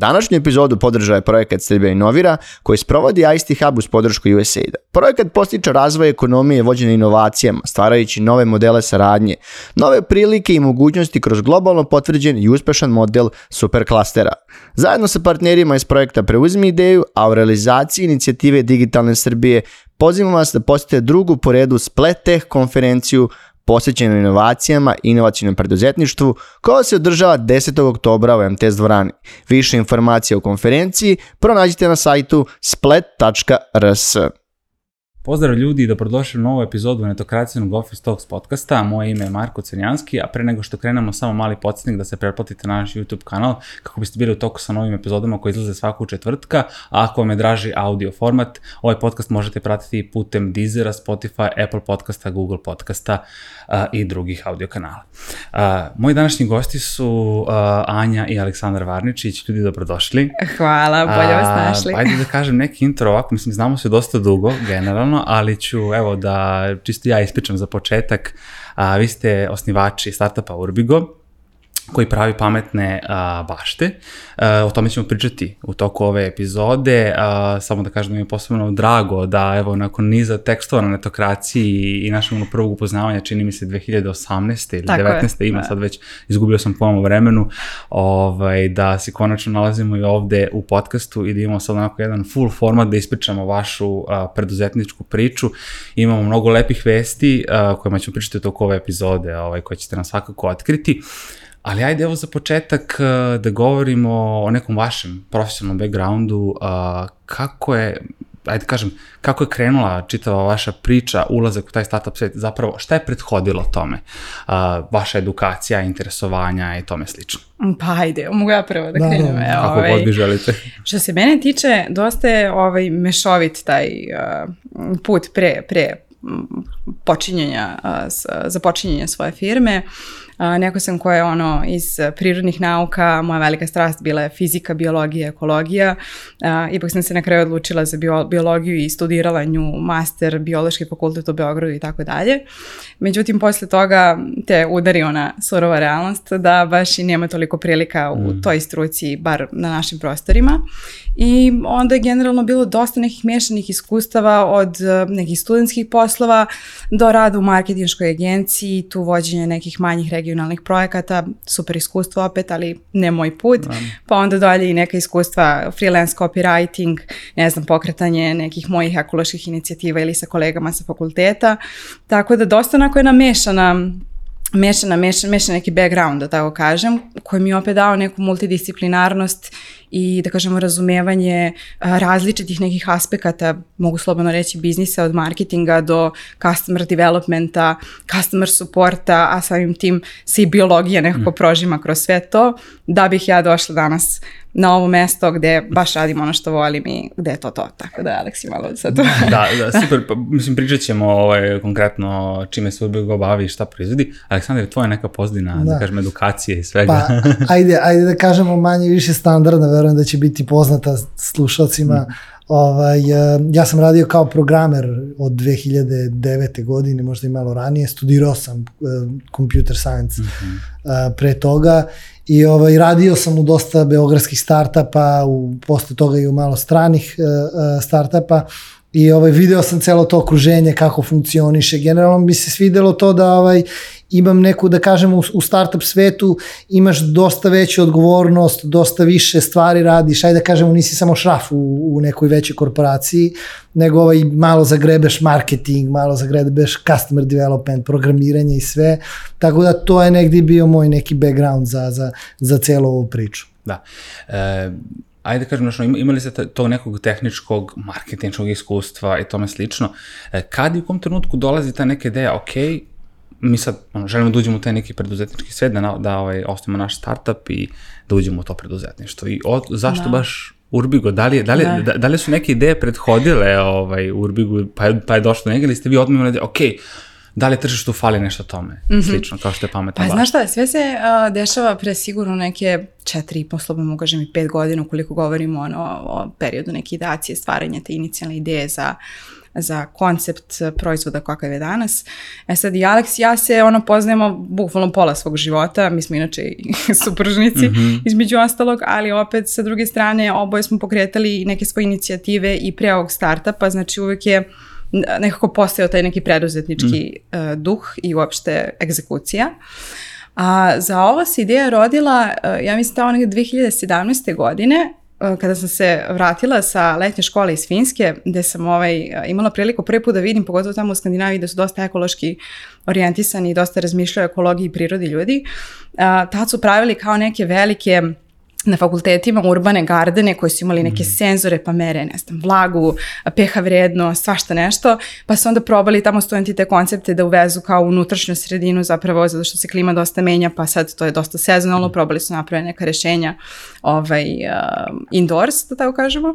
Današnju epizodu podržava je projekat Srbija Inovira koji sprovodi ICT Hub uz podršku USAID-a. Projekat postiče razvoj ekonomije vođene inovacijama, stvarajući nove modele saradnje, nove prilike i mogućnosti kroz globalno potvrđen i uspešan model superklastera. Zajedno sa partnerima iz projekta Preuzmi ideju, a u realizaciji inicijative Digitalne Srbije pozivamo vas da posjetite drugu po redu Splet Tech konferenciju posvećenu inovacijama i inovacijnom preduzetništvu, koja se održava 10. oktobra u MTS dvorani. Više informacija o konferenciji pronađite na sajtu splet.rs. Pozdrav ljudi i dobrodošli u novu epizodu netokracijenog Office Talks podcasta. Moje ime je Marko Crnjanski, a pre nego što krenemo samo mali podsjetnik da se pretplatite na naš YouTube kanal kako biste bili u toku sa novim epizodama koji izlaze svaku četvrtka, a ako vam je draži audio format, ovaj podcast možete pratiti putem Deezera, Spotify, Apple podcasta, Google podcasta uh, i drugih audio kanala. Uh, moji današnji gosti su uh, Anja i Aleksandar Varničić. Ljudi, dobrodošli. Hvala, bolje vas našli. Ajde da kažem neki intro ovako, mislim, znamo se dosta dugo, generalno, ali ću evo da čisto ja ispričam za početak. A, vi ste osnivači startupa Urbigo, koji pravi pametne a, bašte. A, o tome ćemo pričati u toku ove epizode. A, samo da kažem da mi je posebno drago da evo nakon niza tekstova na netokraciji i našeg prvog upoznavanja, čini mi se 2018. ili Tako 19. Je. ima, da. sad već izgubio sam pojmo vremenu, ovaj, da se konačno nalazimo i ovde u podcastu i da imamo sad onako jedan full format da ispričamo vašu a, preduzetničku priču. Imamo mnogo lepih vesti a, kojima ćemo pričati u toku ove epizode, ovaj, koje ćete nam svakako otkriti. Ali ajde evo za početak uh, da govorimo o nekom vašem profesionalnom backgroundu, uh, kako je, ajde kažem, kako je krenula čitava vaša priča, ulazak u taj startup svet, zapravo šta je prethodilo tome? Uh, vaša edukacija, interesovanja i tome slično. Pa ajde, mogu ja prvo da, da krenem. Da, Kako ovaj, god vi želite. Što se mene tiče, dosta je ovaj, mešovit taj uh, put pre, pre počinjenja, za počinjenje svoje firme. Neko sam koja je ono iz prirodnih nauka, moja velika strast bila je fizika, biologija, ekologija. Ipak sam se na kraju odlučila za bio, biologiju i studirala nju master, biološki fakultet u Beogradu i tako dalje. Međutim, posle toga te udari ona surova realnost da baš i nema toliko prilika u mm. toj struci, bar na našim prostorima. I onda je generalno bilo dosta nekih mešanih iskustava od nekih studentskih poslova do rada u marketinškoj agenciji, tu vođenje nekih manjih regionalnih projekata, super iskustvo opet, ali ne moj put. Da. Pa onda dalje i neka iskustva freelance copywriting, ne znam, pokretanje nekih mojih ekoloških inicijativa ili sa kolegama sa fakulteta. Tako da dosta onako je namešana mešana, mešana, mešana neki background, da tako kažem, koji mi je opet dao neku multidisciplinarnost i da kažemo razumevanje različitih nekih aspekata, mogu slobodno reći biznisa od marketinga do customer developmenta, customer supporta, a samim tim se i biologija nekako mm. prožima kroz sve to, da bih ja došla danas na ovo mesto gde baš radim ono što volim i gde je to to. Tako da, Aleksi, malo sad tu. da, da, super. Pa, mislim, pričat ćemo ovaj, konkretno čime se Urbigo bavi i šta proizvodi. Aleksandar, tvoja neka pozdina, da. da kažem, edukacije i svega. Pa, ajde, ajde da kažemo manje više standardna, verujem da će biti poznata slušalcima. Mm. Ovaj, eh, ja sam radio kao programer od 2009. godine, možda i malo ranije. Studirao sam uh, computer science mm -hmm. uh, pre toga i ovaj, radio sam u dosta beogradskih startapa, u, posle toga i u malo stranih uh, startapa i ovaj, video sam celo to okruženje, kako funkcioniše. Generalno mi se svidelo to da ovaj, imam neku, da kažem, u, u startup svetu imaš dosta veću odgovornost, dosta više stvari radiš, ajde da kažemo, nisi samo šraf u, u nekoj većoj korporaciji, nego ovaj, malo zagrebeš marketing, malo zagrebeš customer development, programiranje i sve, tako da to je negdje bio moj neki background za, za, za celu ovu priču. Da. E, ajde da kažem, znači, imali ste tog nekog tehničkog, marketinčkog iskustva i tome slično. E, kad i u kom trenutku dolazi ta neka ideja, ok, mi sad ono, želimo da uđemo u taj neki preduzetnički svet, da, da ovaj, osnovimo naš startup i da uđemo u to preduzetništvo. I od, zašto da. baš Urbigo? Da li, da, li, da. da li su neke ideje prethodile ovaj, Urbigo, pa je, pa je došlo do njega ili ste vi odmah imali, ok, da li tržištu fali nešto tome, mm -hmm. slično, kao što je pametan Pa znaš šta, sve se uh, dešava pre sigurno neke četiri i mogu kažem i pet godina ukoliko govorimo ono, o periodu neke ideacije, stvaranja te inicijalne ideje za za koncept proizvoda kakav je danas. E sad i Alex i ja se ono poznajemo bukvalno pola svog života, mi smo inače i supružnici mm -hmm. između ostalog, ali opet sa druge strane oboje smo pokretali neke svoje inicijative i pre ovog startupa, znači uvek je nekako postao taj neki preduzetnički mm. uh, duh i uopšte egzekucija. A za ovo se ideja rodila, uh, ja mislim, tamo nekde 2017. godine, kada sam se vratila sa letnje škole iz Finske, gde sam ovaj, imala priliku prvi put da vidim, pogotovo tamo u Skandinaviji, da su dosta ekološki orijentisani i dosta razmišljaju o ekologiji i prirodi ljudi, uh, tad su pravili kao neke velike na fakultetima urbane gardene koji su imali neke mm. senzore pa mere, ne znam, vlagu, pH vredno, svašta nešto, pa su onda probali tamo studenti te koncepte da uvezu kao unutrašnju sredinu zapravo zato što se klima dosta menja, pa sad to je dosta sezonalno, mm. probali su napraviti neka rešenja ovaj, uh, indoors, da tako kažemo,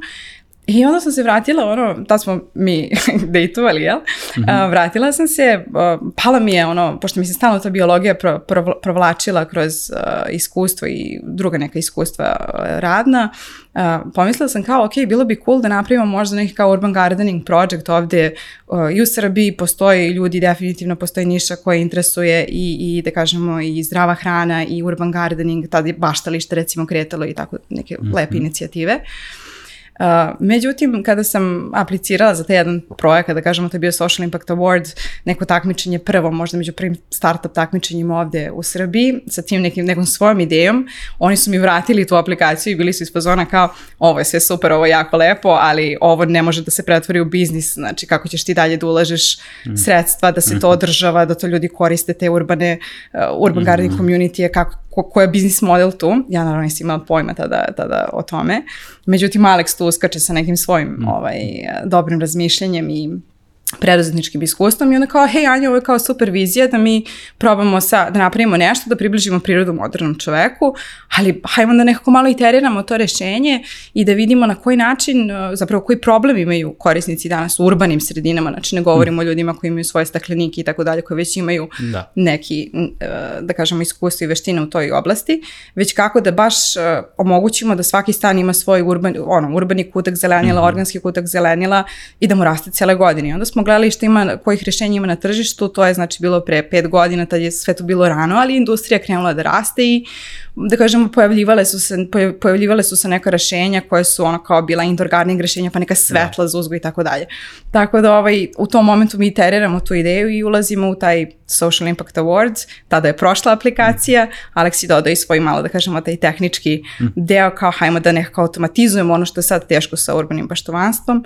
I onda sam se vratila, ono, tad smo mi dejtovali, jel? Mm -hmm. uh, vratila sam se, uh, pala mi je, ono, pošto mi se stalno ta biologija pro, pro, provlačila kroz uh, iskustvo i druga neka iskustva uh, radna, uh, pomislila sam kao, ok, bilo bi cool da napravimo možda neki kao urban gardening project ovde uh, i u Srbiji postoji ljudi, definitivno postoji niša koja interesuje i, i da kažemo i zdrava hrana i urban gardening, tad je baštalište recimo kretalo i tako neke mm -hmm. lepe inicijative. Uh, Uh, međutim, kada sam aplicirala za taj jedan projekat, da kažemo to je bio Social Impact Award, neko takmičenje prvo, možda među prvim startup takmičenjima ovde u Srbiji, sa tim nekim, nekom svojom idejom, oni su mi vratili tu aplikaciju i bili su iz fazona kao, ovo je sve super, ovo je jako lepo, ali ovo ne može da se pretvori u biznis, znači kako ćeš ti dalje da ulažeš mm. sredstva, da se to mhm. održava, da to ljudi koriste, te urbane, uh, urban mm. gardening community, kako ko, ko je biznis model tu. Ja naravno nisam imala pojma tada, tada o tome. Međutim, Alex tu uskače sa nekim svojim mm. ovaj, dobrim razmišljanjem i preduzetničkim iskustvom i onda kao, hej Anja, ovo je kao super vizija da mi probamo sa, da napravimo nešto, da približimo prirodu modernom čoveku, ali hajmo da nekako malo iteriramo to rešenje i da vidimo na koji način, uh, zapravo koji problem imaju korisnici danas u urbanim sredinama, znači ne govorimo mm. o ljudima koji imaju svoje staklenike i tako dalje, koji već imaju da. neki, uh, da kažemo, iskustvo i veštine u toj oblasti, već kako da baš uh, omogućimo da svaki stan ima svoj urban, ono, urbani kutak zelenila, mm -hmm. organski kutak zelenila i da mu raste cele godine. I onda smo gledali šta ima, kojih rešenja ima na tržištu, to je znači bilo pre pet godina, tad je sve to bilo rano, ali industrija krenula da raste i da kažemo pojavljivale su se, pojavljivale su se neka rešenja koje su ono kao bila indoor gardening rešenja, pa neka svetla da. za uzgoj i tako dalje. Tako da ovaj, u tom momentu mi iteriramo tu ideju i ulazimo u taj Social Impact Awards, tada je prošla aplikacija, Alex je dodao i svoj malo, da kažemo, taj tehnički mm. deo kao hajmo da nekako automatizujemo ono što je sad teško sa urbanim baštovanstvom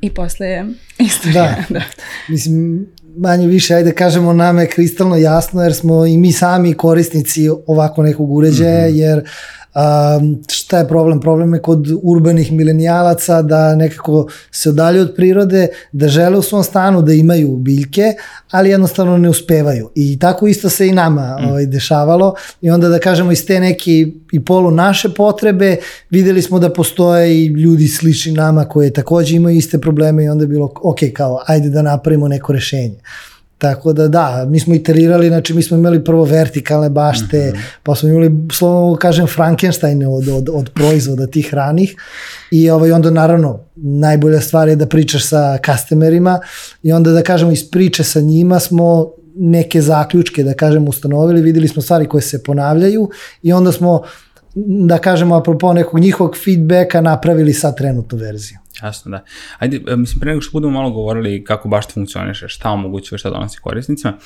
I posle je istorija. Da. da. Mislim, manje više, ajde kažemo, nam je kristalno jasno jer smo i mi sami korisnici ovako nekog uređaja, mm -hmm. jer Um, šta je problem? Problem je kod urbanih milenijalaca da nekako se odalje od prirode, da žele u svom stanu da imaju biljke, ali jednostavno ne uspevaju. I tako isto se i nama mm. ovaj, dešavalo. I onda da kažemo iz te neke i polu naše potrebe videli smo da postoje i ljudi slični nama koje takođe imaju iste probleme i onda je bilo ok, kao ajde da napravimo neko rešenje. Uh, Tako da da, mi smo iterirali, znači mi smo imali prvo vertikalne bašte, mm -hmm. pa smo imali, slovo kažem, Frankensteine od, od, od proizvoda tih ranih i ovaj, onda naravno najbolja stvar je da pričaš sa customerima i onda da kažemo iz priče sa njima smo neke zaključke, da kažem, ustanovili, videli smo stvari koje se ponavljaju i onda smo, da kažemo, apropo nekog njihovog feedbacka napravili sad trenutnu verziju. Jasno, da. Ajde, e, mislim, pre nego što budemo malo govorili kako baš to funkcioniše, šta omogućuje, šta donosi korisnicima,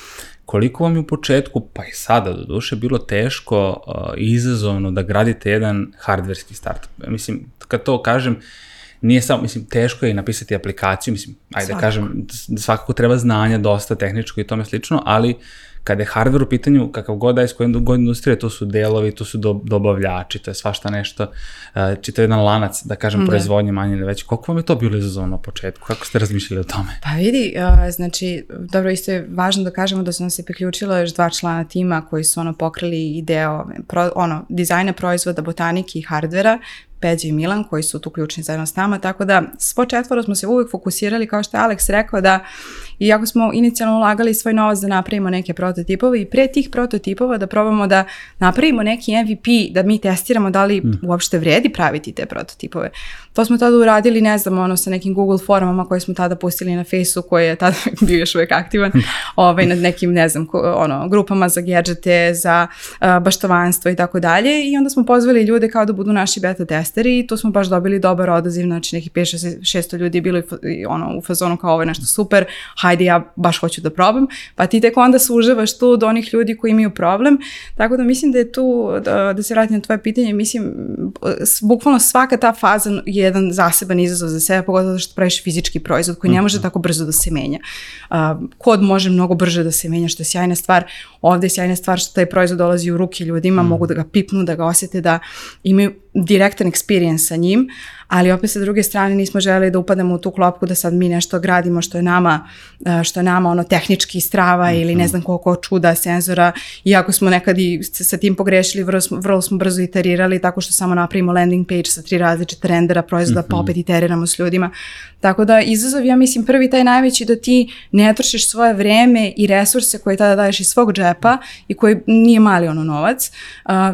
koliko vam je u početku, pa i sada do duše, bilo teško uh, i izazovno da gradite jedan hardverski startup? Mislim, kad to kažem, nije samo, mislim, teško je napisati aplikaciju, mislim, ajde da svakako. kažem, svakako treba znanja, dosta tehničko i tome slično, ali uh, kada je hardware u pitanju, kakav god da je iz koje god industrije, to su delovi, to su do, dobavljači, to je svašta nešto, uh, čitav jedan lanac, da kažem, da. proizvodnje manje ili već. Koliko vam je to bilo izazovno na početku? Kako ste razmišljali o tome? Pa vidi, uh, znači, dobro, isto je važno da kažemo da su nam se priključilo još dva člana tima koji su ono pokrili i deo pro, ono, dizajna proizvoda, botanike i hardvera, Peđa i Milan koji su tu ključni zajedno s nama, tako da svo četvoro smo se uvijek fokusirali kao što je Alex rekao da iako smo inicijalno ulagali svoj novac da napravimo neke prototipove i pre tih prototipova da probamo da napravimo neki MVP, da mi testiramo da li mm. uopšte vredi praviti te prototipove. To smo tada uradili, ne znam, ono, sa nekim Google formama koje smo tada pustili na Facebooku, koji je tada bio još uvijek aktivan, ovaj, nad nekim, ne znam, ono, grupama za gadgete, za uh, baštovanstvo i tako dalje. I onda smo pozvali ljude kao da budu naši beta testeri i tu smo baš dobili dobar odaziv, znači nekih 5-600 ljudi je bilo ono, u fazonu kao ovo je nešto super, hajde ja baš hoću da probam, pa ti tek onda sužavaš tu od onih ljudi koji imaju problem, tako da mislim da je tu, da, da se vratim na tvoje pitanje, mislim, bukvalno svaka ta faza je jedan zaseban izazov za sebe, pogotovo što praviš fizički proizvod koji ne može mhm. tako brzo da se menja. Kod može mnogo brže da se menja, što je sjajna stvar. Ovde je sjajna stvar što taj proizvod dolazi u ruke ljudima, mm. mogu da ga pipnu, da ga osjete, da imaju direktan experience sa njim, ali opet sa druge strane nismo želeli da upadamo u tu klopku da sad mi nešto gradimo što je nama, e, što je nama ono tehnički strava ili ne znam koliko čuda senzora, iako smo nekad i sa tim pogrešili, vrlo smo, vrlo smo brzo iterirali tako što samo napravimo landing page sa tri različite rendera proizvoda, pa opet iteriramo s ljudima. Tako da izazov, ja mislim, prvi taj najveći da ti ne trošiš svoje vreme i resurse koje tada daješ iz svog džepa i koji nije mali ono novac,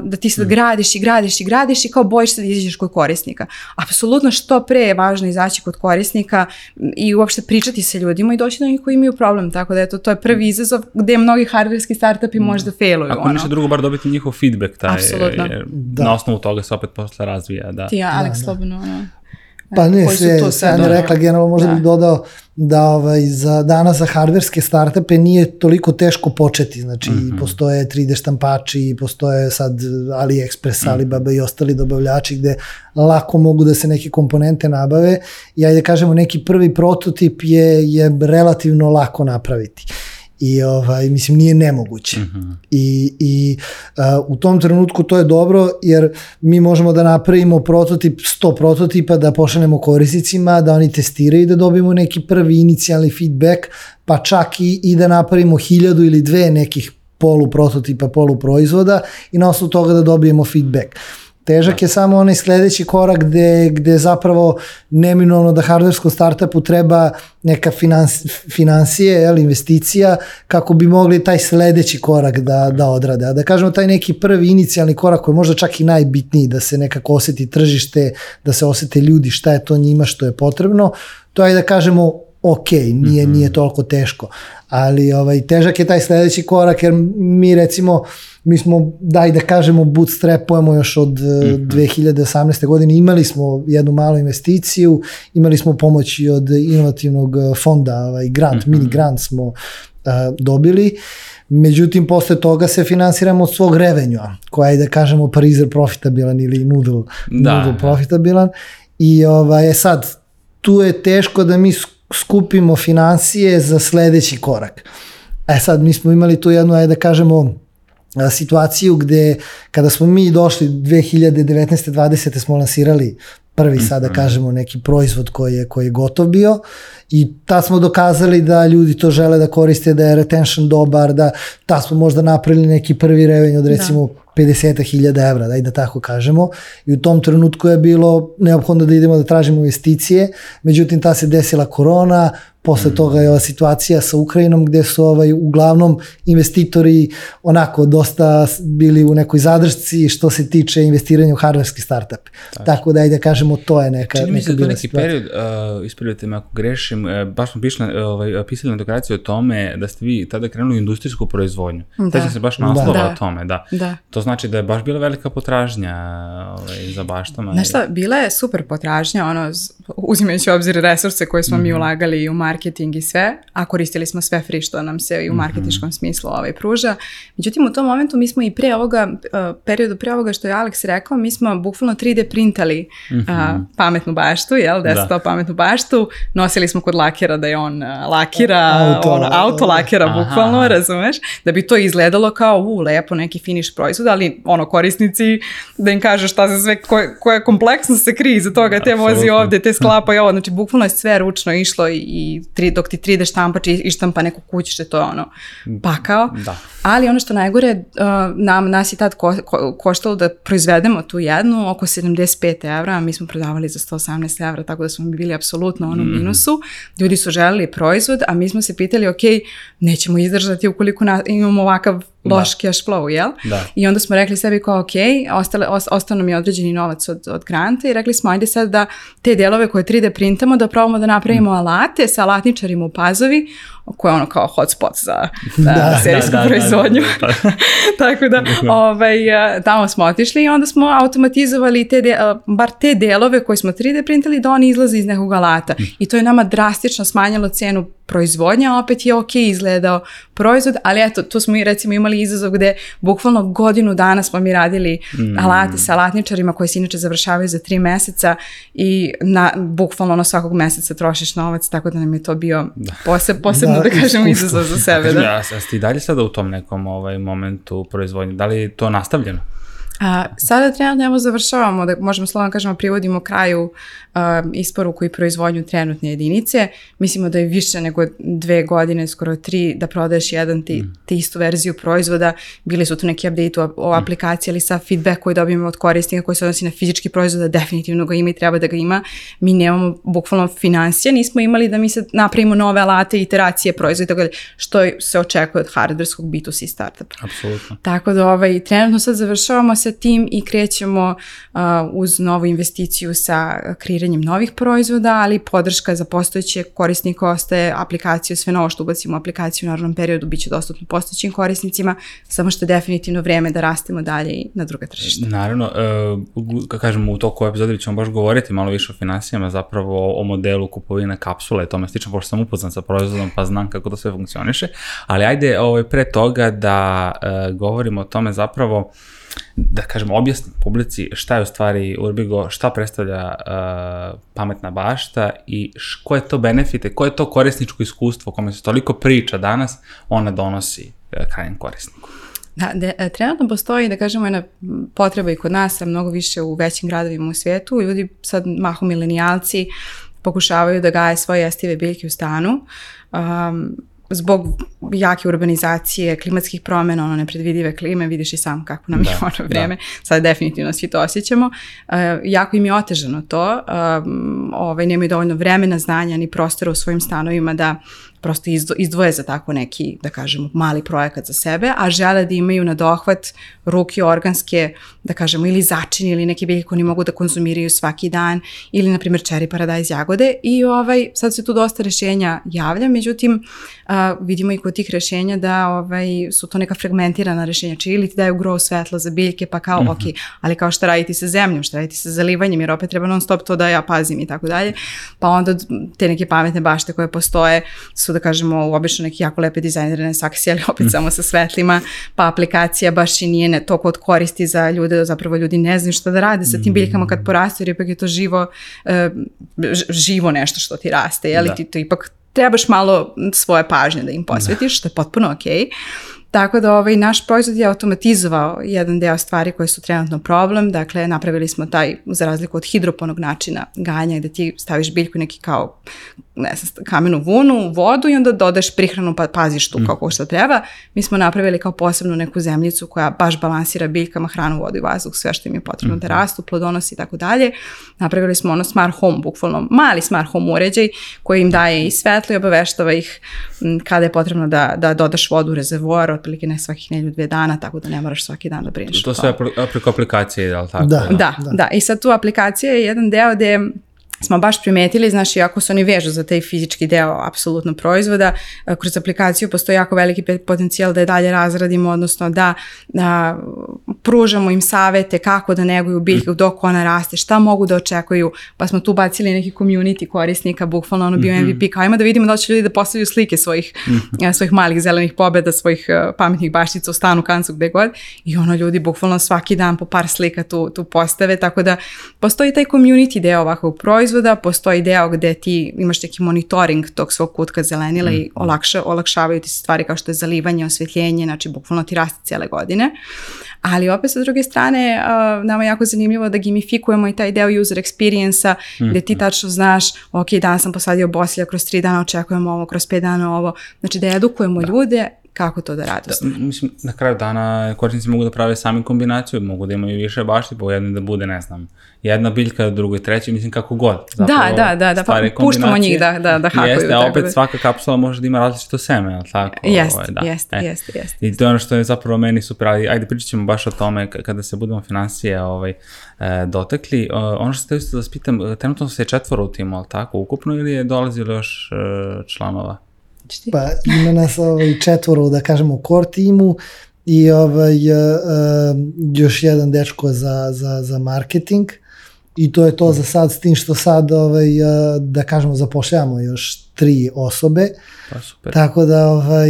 da ti sad mm. gradiš i gradiš i gradiš i kao bojiš se da izađeš kod korisnika. Apsolutno što pre je važno izaći kod korisnika i uopšte pričati sa ljudima i doći do njih koji imaju problem. Tako da eto, to je prvi izazov gde mnogi hardverski startupi mm. možda failuju. Ako ono. ništa drugo, bar dobiti njihov feedback. Taj, Apsolutno. Da. Na osnovu toga se opet posle razvija. Da. Ti, Alex, da, da. slobodno. Ono. Pa ne, sve, Sanja rekla, generalno možda da. bih dodao da ovaj, za danas za hardverske startupe nije toliko teško početi, znači mm -hmm. postoje 3D štampači, postoje sad AliExpress, mm. Alibaba i ostali dobavljači gde lako mogu da se neke komponente nabave i ajde kažemo neki prvi prototip je, je relativno lako napraviti i ovaj mislim nije nemoguće. Mhm. -huh. I i uh, u tom trenutku to je dobro jer mi možemo da napravimo prototip 100 prototipa da pošaljemo korisnicima da oni testiraju da dobijemo neki prvi inicijalni feedback pa čak i, i da napravimo hiljadu ili dve nekih polu prototipa, polu proizvoda i na osnovu toga da dobijemo feedback. Uh, Težak je samo onaj sledeći korak gde, gde zapravo neminovno da hardwarerskom startupu treba neka finans, financije, jel, investicija, kako bi mogli taj sledeći korak da, da odrade. A da kažemo taj neki prvi inicijalni korak koji je možda čak i najbitniji, da se nekako oseti tržište, da se osete ljudi šta je to njima što je potrebno, to je da kažemo ok, nije, mm -hmm. nije toliko teško. Ali ovaj, težak je taj sledeći korak jer mi recimo mi smo, daj da kažemo, bootstrapujemo još od mm -hmm. 2018. godine. Imali smo jednu malu investiciju, imali smo pomoć i od inovativnog eh, fonda, ovaj grant, mm -hmm. mini grant smo uh, dobili. Međutim, posle toga se finansiramo od svog revenjua, koja je da kažemo parizer profitabilan ili noodle, da. noodle profitabilan. I ovaj, e sad, tu je teško da mi skupimo financije za sledeći korak. E sad, mi smo imali tu jednu, ajde da kažemo, situaciju gde kada smo mi došli 2019. 20. smo lansirali prvi sada mhm. kažemo neki proizvod koji je, koji je gotov bio i tad smo dokazali da ljudi to žele da koriste, da je retention dobar, da tad smo možda napravili neki prvi revenj od recimo da 50.000 evra, daj da tako kažemo. I u tom trenutku je bilo neophodno da idemo da tražimo investicije, međutim ta se desila korona, Posle mm. toga je ova situacija sa Ukrajinom gde su ovaj, uglavnom investitori onako dosta bili u nekoj zadršci što se tiče investiranja u hardverski startup. Tako, Tako da ajde kažemo to je neka Čini mi se da to neki situacija. period, uh, ispravite me ako grešim, uh, baš smo pišli, uh, ovaj, pisali na doktoraciju o tome da ste vi tada krenuli industrijsku proizvodnju. Da. Tada se baš naslova da. o tome, da. da. To znači da je baš bila velika potražnja ovaj, za baštama. Znaš šta, bila je super potražnja, ono, uzimajući obzir resurse koje smo mm -hmm. mi mhm. ulagali u marketing i sve, a koristili smo sve free što nam se i u mhm. marketičkom mm -hmm. smislu ovaj, pruža. Međutim, u tom momentu mi smo i pre ovoga, uh, periodu pre ovoga što je Alex rekao, mi smo bukvalno 3D printali mm -hmm. uh, pametnu baštu, jel, desktop da. pametnu baštu, nosili smo kod lakera da je on uh, lakira, auto, ono, auto lakera bukvalno, razumeš, da bi to izgledalo kao, u, lepo, neki finish proizvod, ali ono korisnici da im kaže šta se sve, koje, koja kompleksnost se krije iza toga, te vozi Apsolutno. ovde, te sklapa i ovo, znači bukvalno je sve ručno išlo i, i tri, dok ti 3D štampač i, štampa neko kućište, to je ono pakao. Da. Ali ono što najgore, uh, nam, nas je tad ko, ko, koštalo da proizvedemo tu jednu oko 75 evra, a mi smo prodavali za 118 evra, tako da smo bili apsolutno u onom minusu. Ljudi su želeli proizvod, a mi smo se pitali, ok, nećemo izdržati ukoliko na, imamo ovakav loš cash flow, jel? Da. I onda smo rekli sebi kao, ok, ostale, os, ostao nam je određeni novac od, od granta i rekli smo, ajde sad da te delove koje 3D printamo, da probamo da napravimo alate sa alatničarima u Pazovi, koje je ono kao hotspot za, za Da, serijsku proizvodnju. Tako da, ovaj, a, tamo smo otišli i onda smo automatizovali te, de, a, bar te delove koje smo 3D printali da oni izlaze iz nekog alata. I to je nama drastično smanjilo cenu proizvodnja, opet je ok izgledao proizvod, ali eto, tu smo i recimo imali izazov gde bukvalno godinu dana smo mi radili alate sa alatničarima koji se inače završavaju za tri meseca i na, bukvalno ono svakog meseca trošiš novac, tako da nam je to bio poseb, posebno da, Da, kažem izazov za sebe. Da. a, a ste i dalje sada u tom nekom ovaj, momentu proizvodnje? Da li je to nastavljeno? A, sada trenutno evo završavamo, da možemo slovno kažemo privodimo kraju a, isporuku i proizvodnju trenutne jedinice. Mislimo da je više nego dve godine, skoro tri, da prodaješ jedan ti, ti istu verziju proizvoda. Bili su tu neki update o, o aplikaciji, ali sa feedback koji dobijemo od korisnika koji se odnosi na fizički proizvod, da definitivno ga ima i treba da ga ima. Mi nemamo bukvalno financije, nismo imali da mi se napravimo nove alate, iteracije proizvoda tako što se očekuje od hardverskog B2C startupa. Apsolutno. Tako da ovaj, trenutno sad završavamo sa tim i krećemo uh, uz novu investiciju sa kreiranjem novih proizvoda, ali podrška za postojeće korisnike ostaje aplikaciju, sve novo što ubacimo u aplikaciju u naravnom periodu bit će dostupno postojećim korisnicima, samo što je definitivno vreme da rastemo dalje i na druga tržišta. Naravno, uh, kad kažemo u toku epizode ćemo baš govoriti malo više o finansijama, zapravo o modelu kupovine kapsule i tome slično, pošto sam upoznan sa proizvodom pa znam kako to sve funkcioniše, ali ajde ovaj, pre toga da uh, govorimo o tome zapravo da kažemo, objasnim publici šta je u stvari Urbigo, šta predstavlja uh, pametna bašta i š, koje to benefite, koje to korisničko iskustvo o kome se toliko priča danas, ona donosi uh, krajnjem korisniku. Da, de, e, trenutno postoji, da kažemo, jedna potreba i kod nas, a mnogo više u većim gradovima u svijetu. Ljudi sad, mahom milenijalci, pokušavaju da gaje svoje jestive biljke u stanu. Um, zbog jake urbanizacije, klimatskih promjena, ono nepredvidive klime, vidiš i sam kako nam je Da, ono vreme, sad definitivno svi to osjećamo. Uh, jako im je otežano to, um, ovaj, nemaju dovoljno vremena, znanja ni prostora u svojim stanovima da prosto izdvo- izdvoje za tako neki, da kažemo, mali projekat za sebe, a žele da imaju na dohvat ruke organske, da kažemo, ili začin ili neke biljke koje oni mogu da konzumiraju svaki dan, ili, na primjer, čeri paradajz jagode. I ovaj, sad se tu dosta rešenja javlja, međutim, a, vidimo i kod tih rešenja da ovaj, su to neka fragmentirana rešenja, či ili ti daju grow svetlo za biljke, pa kao, ok, ali kao šta raditi sa zemljom, šta raditi sa zalivanjem, jer opet treba non stop to da ja pazim i tako dalje, pa onda te neke pametne bašte koje postoje su da kažemo obično neki jako lepe dizajnirane saksije, ali opet samo sa svetlima, pa aplikacija baš i nije ne, to kod koristi za ljude, da zapravo ljudi ne znaju šta da rade sa tim biljkama kad porastu, jer ipak je to živo, e, ž- živo nešto što ti raste, jel? Da. Ti to ipak trebaš malo svoje pažnje da im posvetiš, što je potpuno okej. Tako da ovaj, naš proizvod je automatizovao jedan deo stvari koje su trenutno problem, dakle napravili smo taj, za razliku od hidroponog načina ganja gde ti staviš biljku neki kao ne znam, kamenu vunu, vodu i onda dodaješ prihranu pa paziš tu kako šta treba. Mi smo napravili kao posebnu neku zemljicu koja baš balansira biljkama hranu, vodu i vazduh, sve što im je potrebno da rastu, plodonosi i tako dalje. Napravili smo ono smart home, bukvalno mali smart home uređaj koji im daje i svetlo i obaveštava ih kada je potrebno da, da dodaš vodu u rezervoar, otprilike ne svakih nelju dve dana, tako da ne moraš svaki dan da brineš. To sve preko aplikacije, je li tako? Da. Da, da, I sad tu aplikacija je jedan deo gde smo baš primetili, znaš, iako se oni vežu za taj fizički deo apsolutno proizvoda, e, kroz aplikaciju postoji jako veliki potencijal da je dalje razradimo, odnosno da a, pružamo im savete kako da neguju biljku dok ona raste, šta mogu da očekuju, pa smo tu bacili neki community korisnika, bukvalno ono bio MVP, kao ima da vidimo da će ljudi da postavljaju slike svojih, a, svojih malih zelenih pobeda, svojih a, pametnih baštica u stanu, kancu, gde god, i ono ljudi bukvalno svaki dan po par slika tu, tu postave, tako da postoji taj community deo ovakvog proizvoda, postoji deo gde ti imaš neki monitoring tog svog kutka zelenila i olakša, olakšavaju ti se stvari kao što je zalivanje, osvetljenje, znači bukvalno ti raste cijele godine. ali opet sa druge strane uh, nama je jako zanimljivo da gamifikujemo i taj deo user experience-a gde ti tačno znaš, ok, danas sam posadio bosilja, kroz tri dana očekujemo ovo, kroz pet dana ovo, znači da edukujemo ljude kako to da rade. Da, mislim, na kraju dana korisnici mogu da prave sami kombinaciju, mogu da imaju više bašti, po jednoj da bude, ne znam, jedna biljka, drugoj, treći, mislim kako god. da, da, da, da, pa puštamo njih da, da, da hakuju. Jeste, a opet da... svaka kapsula može da ima različito seme, ali tako? Jeste, ovaj, da. jeste, e. jeste, jeste. I to je ono što je zapravo meni super, ali ajde pričat ćemo baš o tome kada se budemo financije ovaj, e, dotakli. ono što ste isto da spitam, trenutno se četvoro u timu, ali tako, ukupno ili je dolazilo još e, članova? Pa ima nas ovaj, četvoro, da kažemo, u core timu i ovaj, uh, još jedan dečko za, za, za marketing i to je to za sad s tim što sad ovaj, uh, da kažemo zapošljavamo još tri osobe. Pa super. Tako da ovaj,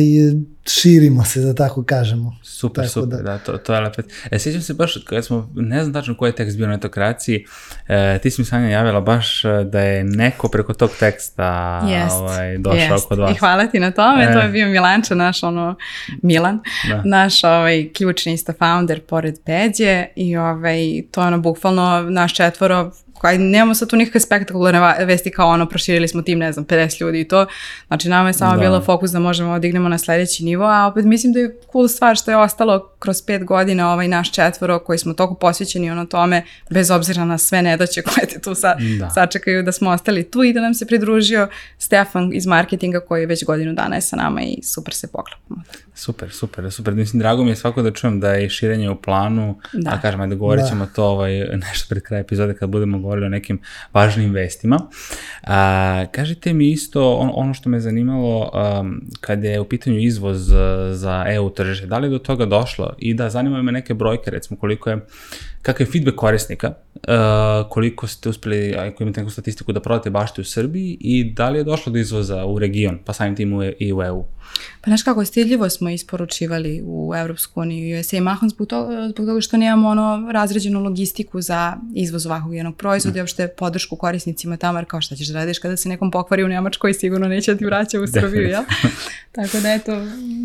širimo se, da tako kažemo. Super, tako super, da, da to, to je lepet. E, sjećam se baš, kada smo, ne znam tačno koji je tekst bio na etokraciji, e, ti si mi Sanja javila baš e, da je neko preko tog teksta jest, ovaj, došao jest. kod vas. I hvala ti na tome, e. to je bio Milanča, naš ono, Milan, da. naš ovaj, ključni isto founder pored Peđe i ovaj, to je ono bukvalno naš četvoro aj nemamo sad tu nikakve spektakularne vesti kao ono, proširili smo tim, ne znam, 50 ljudi i to. Znači, nama je samo da. bilo fokus da možemo da dignemo na sledeći nivo, a opet mislim da je cool stvar što je ostalo kroz pet godina ovaj naš četvoro koji smo toliko posvećeni ono tome, bez obzira na sve nedaće koje te tu sa, da. sačekaju da smo ostali tu i da nam se pridružio Stefan iz marketinga koji je već godinu dana je sa nama i super se poklopamo. Super, super, super. Mislim, drago mi je svako da čujem da je širenje u planu, da. a kažem, ajde govorit ćemo da. to ovaj, nešto pred kraj epizode kad budemo govorili o nekim važnim vestima. A, kažite mi isto on, ono što me zanimalo um, kad je u pitanju izvoz za EU tržište, da li je do toga došlo i da zanimaju me neke brojke, recimo koliko je kakav je feedback korisnika, uh, koliko ste uspeli, ako imate neku statistiku, da prodate bašte u Srbiji i da li je došlo do izvoza u region, pa samim tim u, i u EU? Pa znaš kako, stidljivo smo isporučivali u Evropsku uniju i USA mahom zbog toga, zbog toga što nemamo ono razređenu logistiku za izvoz ovakvog jednog proizvoda i uopšte podršku korisnicima tamo, jer kao šta ćeš da radiš kada se nekom pokvari u Nemačkoj sigurno neće da ti vraća u Srbiju, jel? Tako da eto,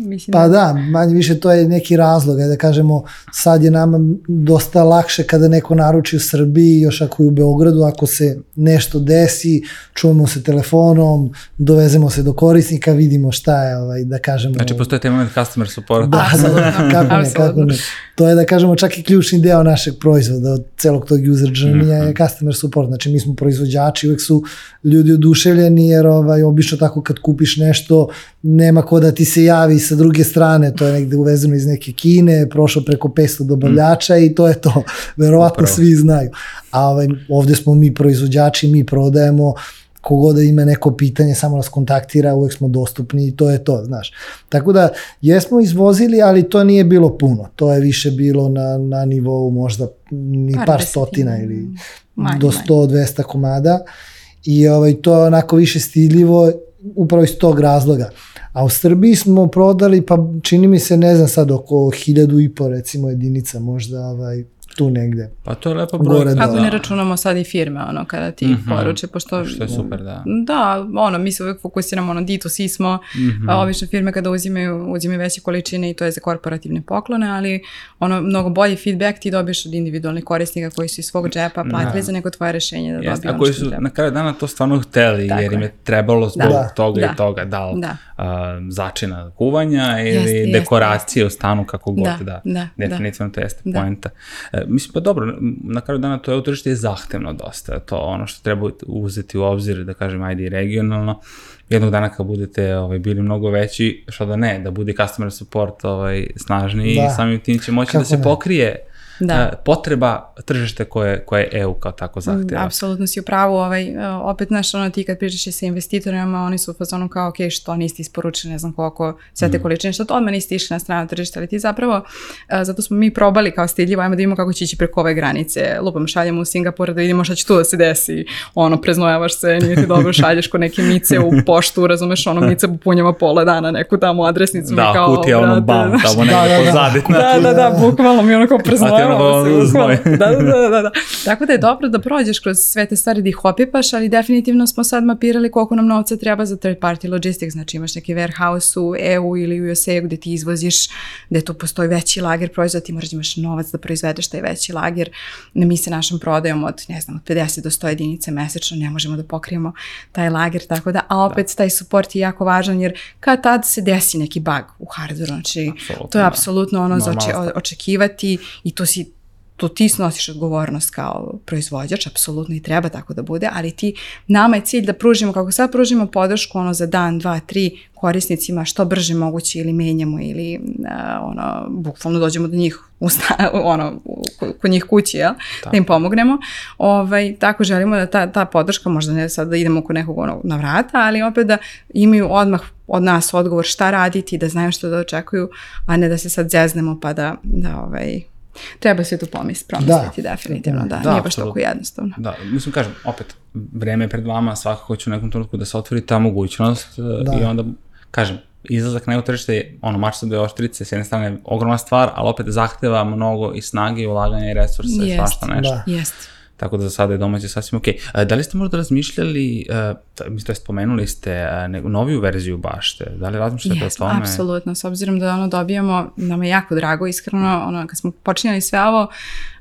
mislim... Pa da, manje više to je neki razlog, da kažemo, sad je nama dosta lakše kada neko naruči u Srbiji, još ako je u Beogradu, ako se nešto desi, čujemo se telefonom, dovezemo se do korisnika, vidimo šta je, ovaj, da kažemo... Znači, postoje taj moment customer support. Da, da, kako ne, kako ne. To je, da kažemo, čak i ključni deo našeg proizvoda, od celog tog user journey mm -hmm. je mhm. customer support. Znači, mi smo proizvođači, uvek su ljudi oduševljeni, jer ovaj, obično tako kad kupiš nešto, nema ko da ti se javi sa druge strane, to je negde uvezeno iz neke Kine, prošlo preko 500 dobavljača mm. i to je to. Verovatno Upravo. svi znaju. A ovaj, ovde smo mi proizvođači, mi prodajemo, kogoda da ima neko pitanje, samo nas kontaktira, uvek smo dostupni i to je to, znaš. Tako da, jesmo izvozili, ali to nije bilo puno. To je više bilo na, na nivou možda ni par, par stotina ili manje, do 100-200 komada. I ovaj, to je onako više stiljivo upravo iz tog razloga. A u Srbiji smo prodali, pa čini mi se, ne znam sad, oko hiljadu i po recimo jedinica možda ovaj, tu negde. Pa to je lepo broj. Kako ne računamo sad i firme, ono, kada ti mm -hmm. poruče, pošto... Što je super, da. Da, ono, mi se uvek fokusiramo, ono, D2C smo, mm -hmm. a obično firme kada uzimaju, uzimaju veće količine i to je za korporativne poklone, ali ono, mnogo bolji feedback ti dobiješ od individualnih korisnika koji su iz svog džepa platili da. za neko tvoje rešenje da dobiju ono što A koji su na kraju dana to stvarno hteli, Tako jer im je trebalo zbog da. toga da. i toga, da li da. Uh, začina kuvanja ili jeste, dekoracije jeste. u stanu, kako god, da. da. da. Definitivno da. to jeste da. poenta. Uh, mislim, pa dobro, na kraju dana to je tržište je zahtevno dosta, to ono što treba uzeti u obzir, da kažem, ajde i regionalno, jednog dana kad budete ovaj, bili mnogo veći, što da ne, da bude customer support ovaj, snažniji da. i samim tim će moći Kako da se ne? pokrije da. potreba tržište koje, koje EU kao tako mm, zahtjeva. Apsolutno si u pravu, ovaj, e, opet znaš ono ti kad pričaš sa investitorima, oni su u fazonu kao ok, što niste isporučili ne znam koliko sve te mm. količine, što to odmah niste išli na stranu tržišta, ali ti zapravo, uh, zato smo mi probali kao stiljivo, ajmo da vidimo kako će ići preko ove granice, lupam šaljemo u Singapur da vidimo šta će tu da se desi, ono, preznojavaš se, nije ti dobro, šalješ ko neke mice u poštu, razumeš, ono, mice popunjava pola dana, neku tamo adresnicu. Da, kao, kutija ono bam, tamo negde da, da, da, pozadit. Da, da, da, bukvalno mi ono kao preznojavaš Se, znoj. da, da, da, da, da. Tako da je dobro da prođeš kroz sve te stvari da ih opipaš, ali definitivno smo sad mapirali koliko nam novca treba za third party logistics, znači imaš neki warehouse u EU ili u USA gde ti izvoziš, gde tu postoji veći lager proizvoda, ti moraš da imaš novac da proizvedeš taj veći lager. Mi se našom prodajom od, ne znam, od 50 do 100 jedinica mesečno ne možemo da pokrijemo taj lager, tako da, a opet taj support je jako važan jer kad tad se desi neki bug u hardwareu, znači Apsolutno, to je da. apsolutno ono za Normalna oče- stvar. očekivati i to si to ti snosiš odgovornost kao proizvođač, apsolutno i treba tako da bude, ali ti, nama je cilj da pružimo, kako sad pružimo podršku ono za dan, dva, tri korisnicima što brže moguće ili menjamo ili uh, ono, bukvalno dođemo do njih u sta, ono, kod- njih kući, jel? Da im pomognemo. Ovaj, tako želimo da ta, ta podrška, možda ne sad da idemo kod nekog ono, na vrata, ali opet da imaju odmah od nas odgovor šta raditi, da znaju što da očekuju, a ne da se sad zeznemo pa da, da ovaj, treba se tu pomis, promisliti definitivno, da, Da, nije baš tako jednostavno. Da, mislim, kažem, opet, vreme je pred vama, svakako će u nekom trenutku da se otvori ta mogućnost Da. da. i onda, kažem, izlazak na tržište je, ono, mač sa dve oštrice, s jedne strane ogromna stvar, ali opet zahteva mnogo i snage i ulaganja i resursa i Jest. svašta nešto. Da. Jest. Tako da za sada je domaće sasvim okej. E, Da li ste možda razmišljali, e, mislim, je spomenuli ste e, neku noviju verziju bašte, da li razmišljate Jesmo, o tome? apsolutno, s obzirom da ono dobijamo, nam je jako drago, iskreno, ono, kad smo počinjali sve ovo,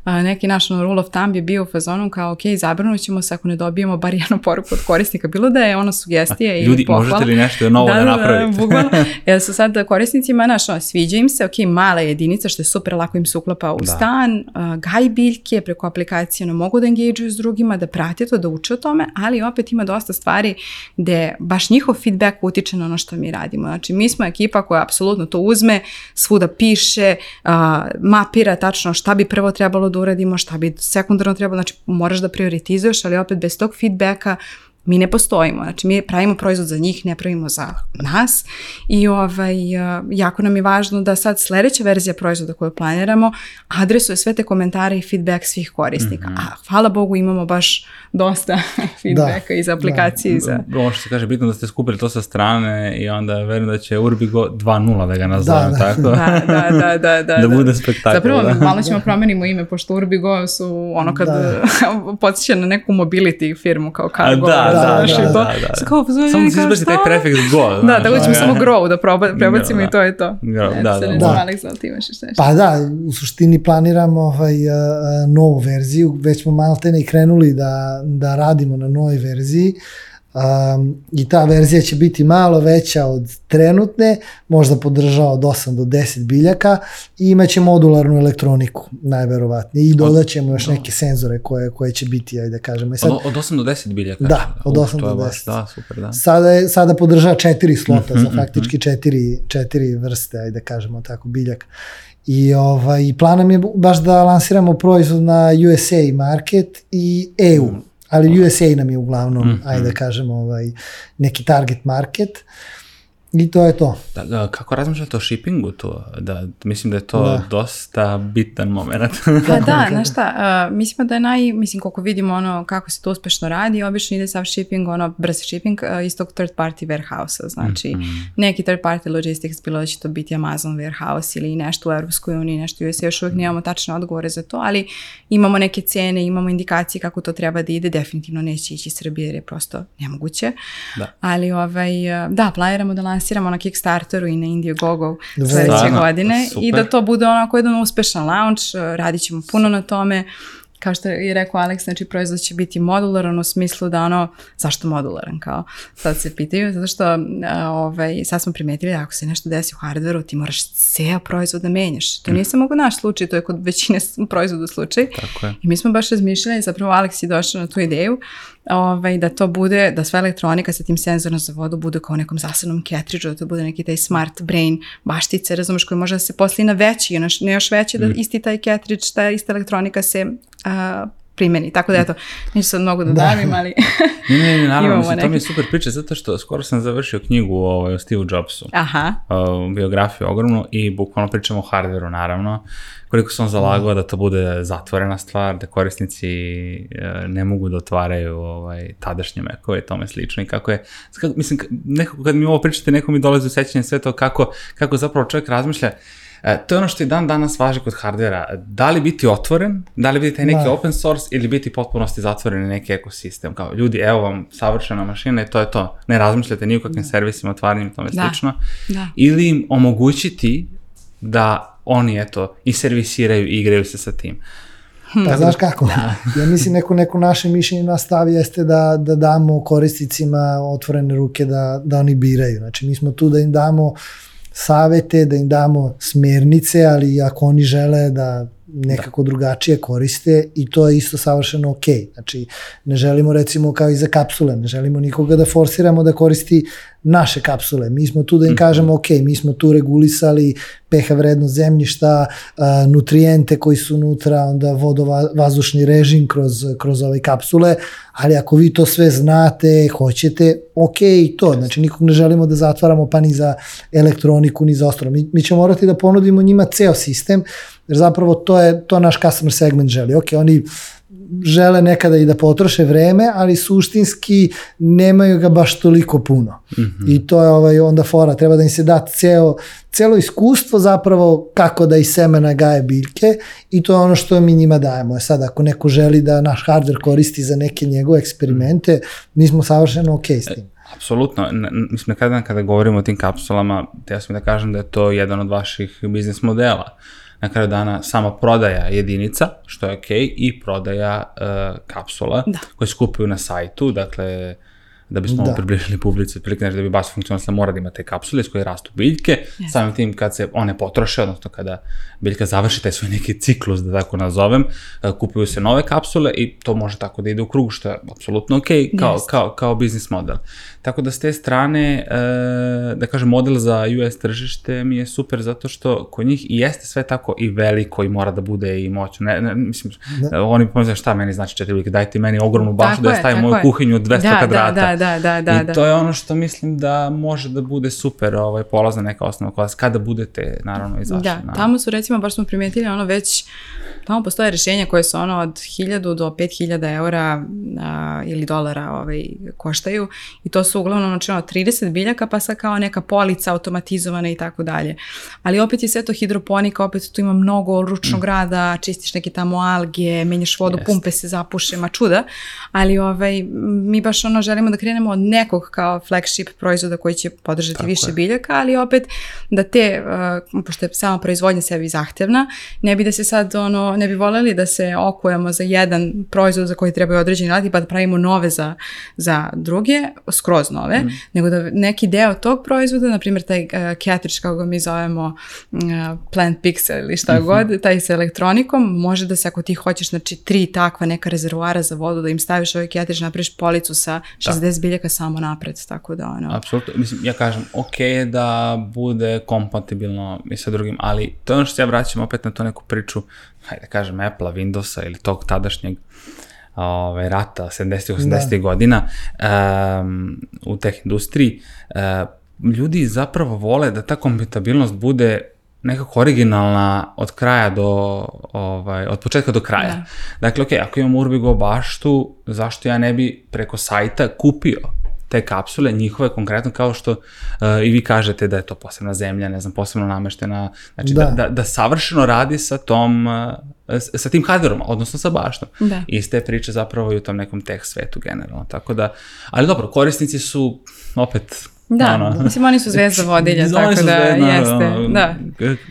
a, neki naš ono, rule of thumb je bio u fazonu kao, ok, zabranut ćemo se ako ne dobijemo bar jednu poruku od korisnika, bilo da je ono sugestije ili Ljudi, pohvala. možete li nešto novo da, napravite? Da, bukvalno. Jer su sad korisnicima, znaš, ono, sviđa im se, ok, mala jedinica, što je super, lako im se uklapa u Da. stan, uh, gaj biljke, preko aplikacije, ono, mogu da engageuju s drugima, da prate to, da uče o tome, ali opet ima dosta stvari gde baš njihov feedback utiče na ono što mi radimo. Znači, mi smo ekipa koja apsolutno to uzme, svuda piše, uh, mapira tačno šta bi prvo trebalo da uradimo, šta bi sekundarno trebalo, znači moraš da prioritizuješ, ali opet bez tog feedbacka mi ne postojimo, znači mi pravimo proizvod za njih, ne pravimo za nas i ovaj, uh, jako nam je važno da sad sledeća verzija proizvoda koju planiramo adresuje sve te komentare i feedback svih korisnika. Mhm. A hvala Bogu imamo baš dosta feedbacka iz aplikacije i za... Ono što se kaže, bitno da ste skupili to sa strane i onda verujem da će Urbigo 2.0 da ga nazovem, Da, da. tako? Da, da, da, da, da. Da bude spektakl, Zapravo, da. malo ćemo promenimo ime, pošto Urbigo su ono kad Da. podsjeća na neku mobility firmu kao Cargo. da, da, znaš, da, i to. da, da. Kao, pozvanje, Samo da se izbaci taj šta? prefeks go. Da, tako da ćemo ono. samo grow da proba, prebacimo Da, i to je to. Grow, da, da, da. Alex, da ti imaš nešto? Pa da, u suštini planiramo ovaj, novu verziju, već smo malo te ne krenuli da, da radimo na novoj verziji um, i ta verzija će biti malo veća od trenutne, možda podržava od 8 do 10 biljaka i imaće modularnu elektroniku, najverovatnije, i dodat ćemo još neke senzore koje, koje će biti, ajde da kažemo. I sad, Od, od 8 do 10 biljaka? Da, od Uf, 8 to je do baš, 10. Da, super, da. Sada, sada podržava četiri slota Mhm, za faktički četiri, četiri vrste, ajde da kažemo tako, biljaka. I ovaj, i plan nam je baš da lansiramo proizvod na USA market i EU, Mhm. Ali USA nam je uglavnom, ajde da kažemo, ovaj, neki target market. I to je to. Da, da, kako razmišljate o shippingu tu? Da, mislim da je to Da. dosta bitan moment. Pa da, znaš šta, uh, mislimo da je naj, mislim koliko vidimo ono kako se to uspešno radi, obično ide sav shipping, ono brz shipping uh, iz tog third party warehouse-a, znači neki third party logistics, bilo da će to biti Amazon warehouse ili nešto u Europskoj uniji, nešto u USA, još uvijek nemamo tačne odgovore za to, ali imamo neke cene, imamo indikacije kako to treba da ide, definitivno neće ići iz Srbije jer je prosto nemoguće, Da. ali ovaj, uh, da, planiramo da lansiramo na Kickstarteru i na Indiegogo Dobro. sledeće godine i Super. da to bude onako jedan uspešan launch, uh, radit ćemo puno na tome. Kao što je rekao Alex, znači proizvod će biti modularan u smislu da ono, zašto modularan kao, sad se pitaju, zato što a, ovaj, sad smo primetili da ako se nešto desi u hardveru, ti moraš ceo proizvod da menjaš. To nije samo kod naš slučaj, to je kod većine proizvoda slučaj. Tako je. I mi smo baš razmišljali, zapravo Alex je došao na tu ideju, ovaj, da to bude, da sva elektronika sa tim senzorom za vodu bude kao nekom zasebnom ketridžu, da to bude neki taj smart brain baštice, razumeš, koji može da se posli na veći, na ne još veći, da isti taj ketridž, ta ista elektronika se a, primeni. Tako da eto, neću sad mnogo da, davim, ali Ne, ne, ne, naravno, Imamo mislim, to mi je super priča, zato što skoro sam završio knjigu ovaj, o Steve Jobsu. aha, uh, biografiju ogromnu i bukvalno pričamo o hardveru naravno, koliko sam zalagao da to bude zatvorena stvar, da korisnici uh, ne mogu da otvaraju ovaj, tadašnje mekove i tome slično i kako je, kako, mislim, nekako kad mi ovo pričate, neko mi dolazi u sećanje sve to kako, kako zapravo čovjek razmišlja, E, to je ono što i dan danas važi kod hardvera. Da li biti otvoren, da li biti taj neki Da. open source ili biti potpunosti zatvoren neki ekosistem. Kao, ljudi, evo vam savršena mašina i to je to. Ne razmišljate ni u kakvim servisima, otvaranjem i tome Da. slično. Da. Ili im omogućiti da oni, eto, i servisiraju i igraju se sa tim. Pa znaš kako? Ja mislim neko, neko naše mišljenje na stav jeste da, da damo korisnicima otvorene ruke da, da oni biraju. Znači mi smo tu da im damo savete, da im damo smernice, ali ako oni žele da nekako drugačije koriste i to je isto savršeno ok. Znači, ne želimo recimo kao i za kapsule, ne želimo nikoga da forsiramo da koristi naše kapsule. Mi smo tu da im kažemo ok, mi smo tu regulisali pH vrednost zemljišta, nutrijente koji su unutra, onda vodovazdušni režim kroz, kroz ove kapsule, ali ako vi to sve znate, hoćete, ok i to. Znači nikog ne želimo da zatvaramo pa ni za elektroniku, ni za ostalo. Mi, mi ćemo morati da ponudimo njima ceo sistem, jer zapravo to je to naš customer segment želi. Ok, oni žele nekada i da potroše vreme, ali suštinski nemaju ga baš toliko puno. Mm -hmm. I to je ovaj onda fora, treba da im se da ceo, celo iskustvo zapravo kako da iz semena gaje biljke i to je ono što mi njima dajemo. E sad, ako neko želi da naš hardware koristi za neke njegove eksperimente, mi smo savršeno ok s tim. Apsolutno. Mislim, kada, kada govorimo o tim kapsulama, ja sam da kažem da je to jedan od vaših biznis modela. Na kraju dana sama prodaja jedinica, što je okej, okay, i prodaja uh, kapsula Da. koje se kupuju na sajtu, dakle, da bismo Da. približili publici, otprilike znači da bi baš funkcionalno mora da ima te kapsule iz koje rastu biljke, yes. samim tim kad se one potroše, odnosno kada biljka završi taj svoj neki ciklus, da tako nazovem, uh, kupuju se nove kapsule i to može tako da ide u krug, što je apsolutno ok, kao, Jest. kao, kao biznis model. Tako da s te strane, e, da kažem, model za US tržište mi je super zato što kod njih i jeste sve tako i veliko i mora da bude i moćno. Ne, ne, mislim, da. oni pomisle šta meni znači četiri biljke, dajte meni ogromnu bašu Tako da ja stavim moju je. kuhinju od 200 Da, da, kvadrata. da, da, da, da, I da. to je ono što mislim da može da bude super ovaj, polazna neka osnova kod vas, kada budete naravno izašli. Da, na... tamo su recimo, baš smo primetili ono već, tamo postoje rešenja koje su ono od 1000 do 5000 eura a, ili dolara ovaj, koštaju i to su uglavnom znači ono 30 biljaka pa sa kao neka polica automatizovana i tako dalje. Ali opet je sve to hidroponika, opet tu ima mnogo ručnog rada, čistiš neke tamo alge, menjaš vodu. Jest. pumpe se zapuše, ma čuda, ali ovaj, mi baš ono želimo da krenemo od nekog kao flagship proizvoda koji će podržati Tako više je. biljaka, ali opet da te, uh, pošto je sama proizvodnja sebi zahtevna, ne bi da se sad ono, ne bi voljeli da se okujemo za jedan proizvod za koji trebaju određeni radi pa da pravimo nove za, za druge, skroz nove, mm. nego da neki deo tog proizvoda, na primjer taj uh, cartridge kako ga mi zovemo uh, plant pixel ili šta mm -hmm. god, taj sa elektronikom, može da se ako ti hoćeš znači tri takva neka rezervoara za vodu, da im staviš ovaj cartridge, napraviš policu sa 60 biljaka samo napred, tako da ono... Apsolutno, mislim, ja kažem, ok je da bude kompatibilno i sa drugim, ali to je ono što ja vraćam opet na tu neku priču, hajde da kažem, Apple-a, Windowsa ili tog tadašnjeg ovaj, rata 70-ih, 80-ih da. godina um, u teh industriji, uh, ljudi zapravo vole da ta kompatibilnost bude nekako originalna od kraja do, ovaj, od početka do kraja. Da. Dakle, ok, ako imam Urbigo baštu, zašto ja ne bi preko sajta kupio te kapsule, njihove konkretno kao što uh, i vi kažete da je to posebna zemlja, ne znam, posebno nameštena, znači da, da, da, da savršeno radi sa tom, uh, sa tim hardverom, odnosno sa baštom. Da. Iste priče zapravo i u tom nekom tech svetu generalno, tako da, ali dobro, korisnici su opet Da, ono, mislim oni su zvezda vodilja, tako da zvezda, jeste, ono, da.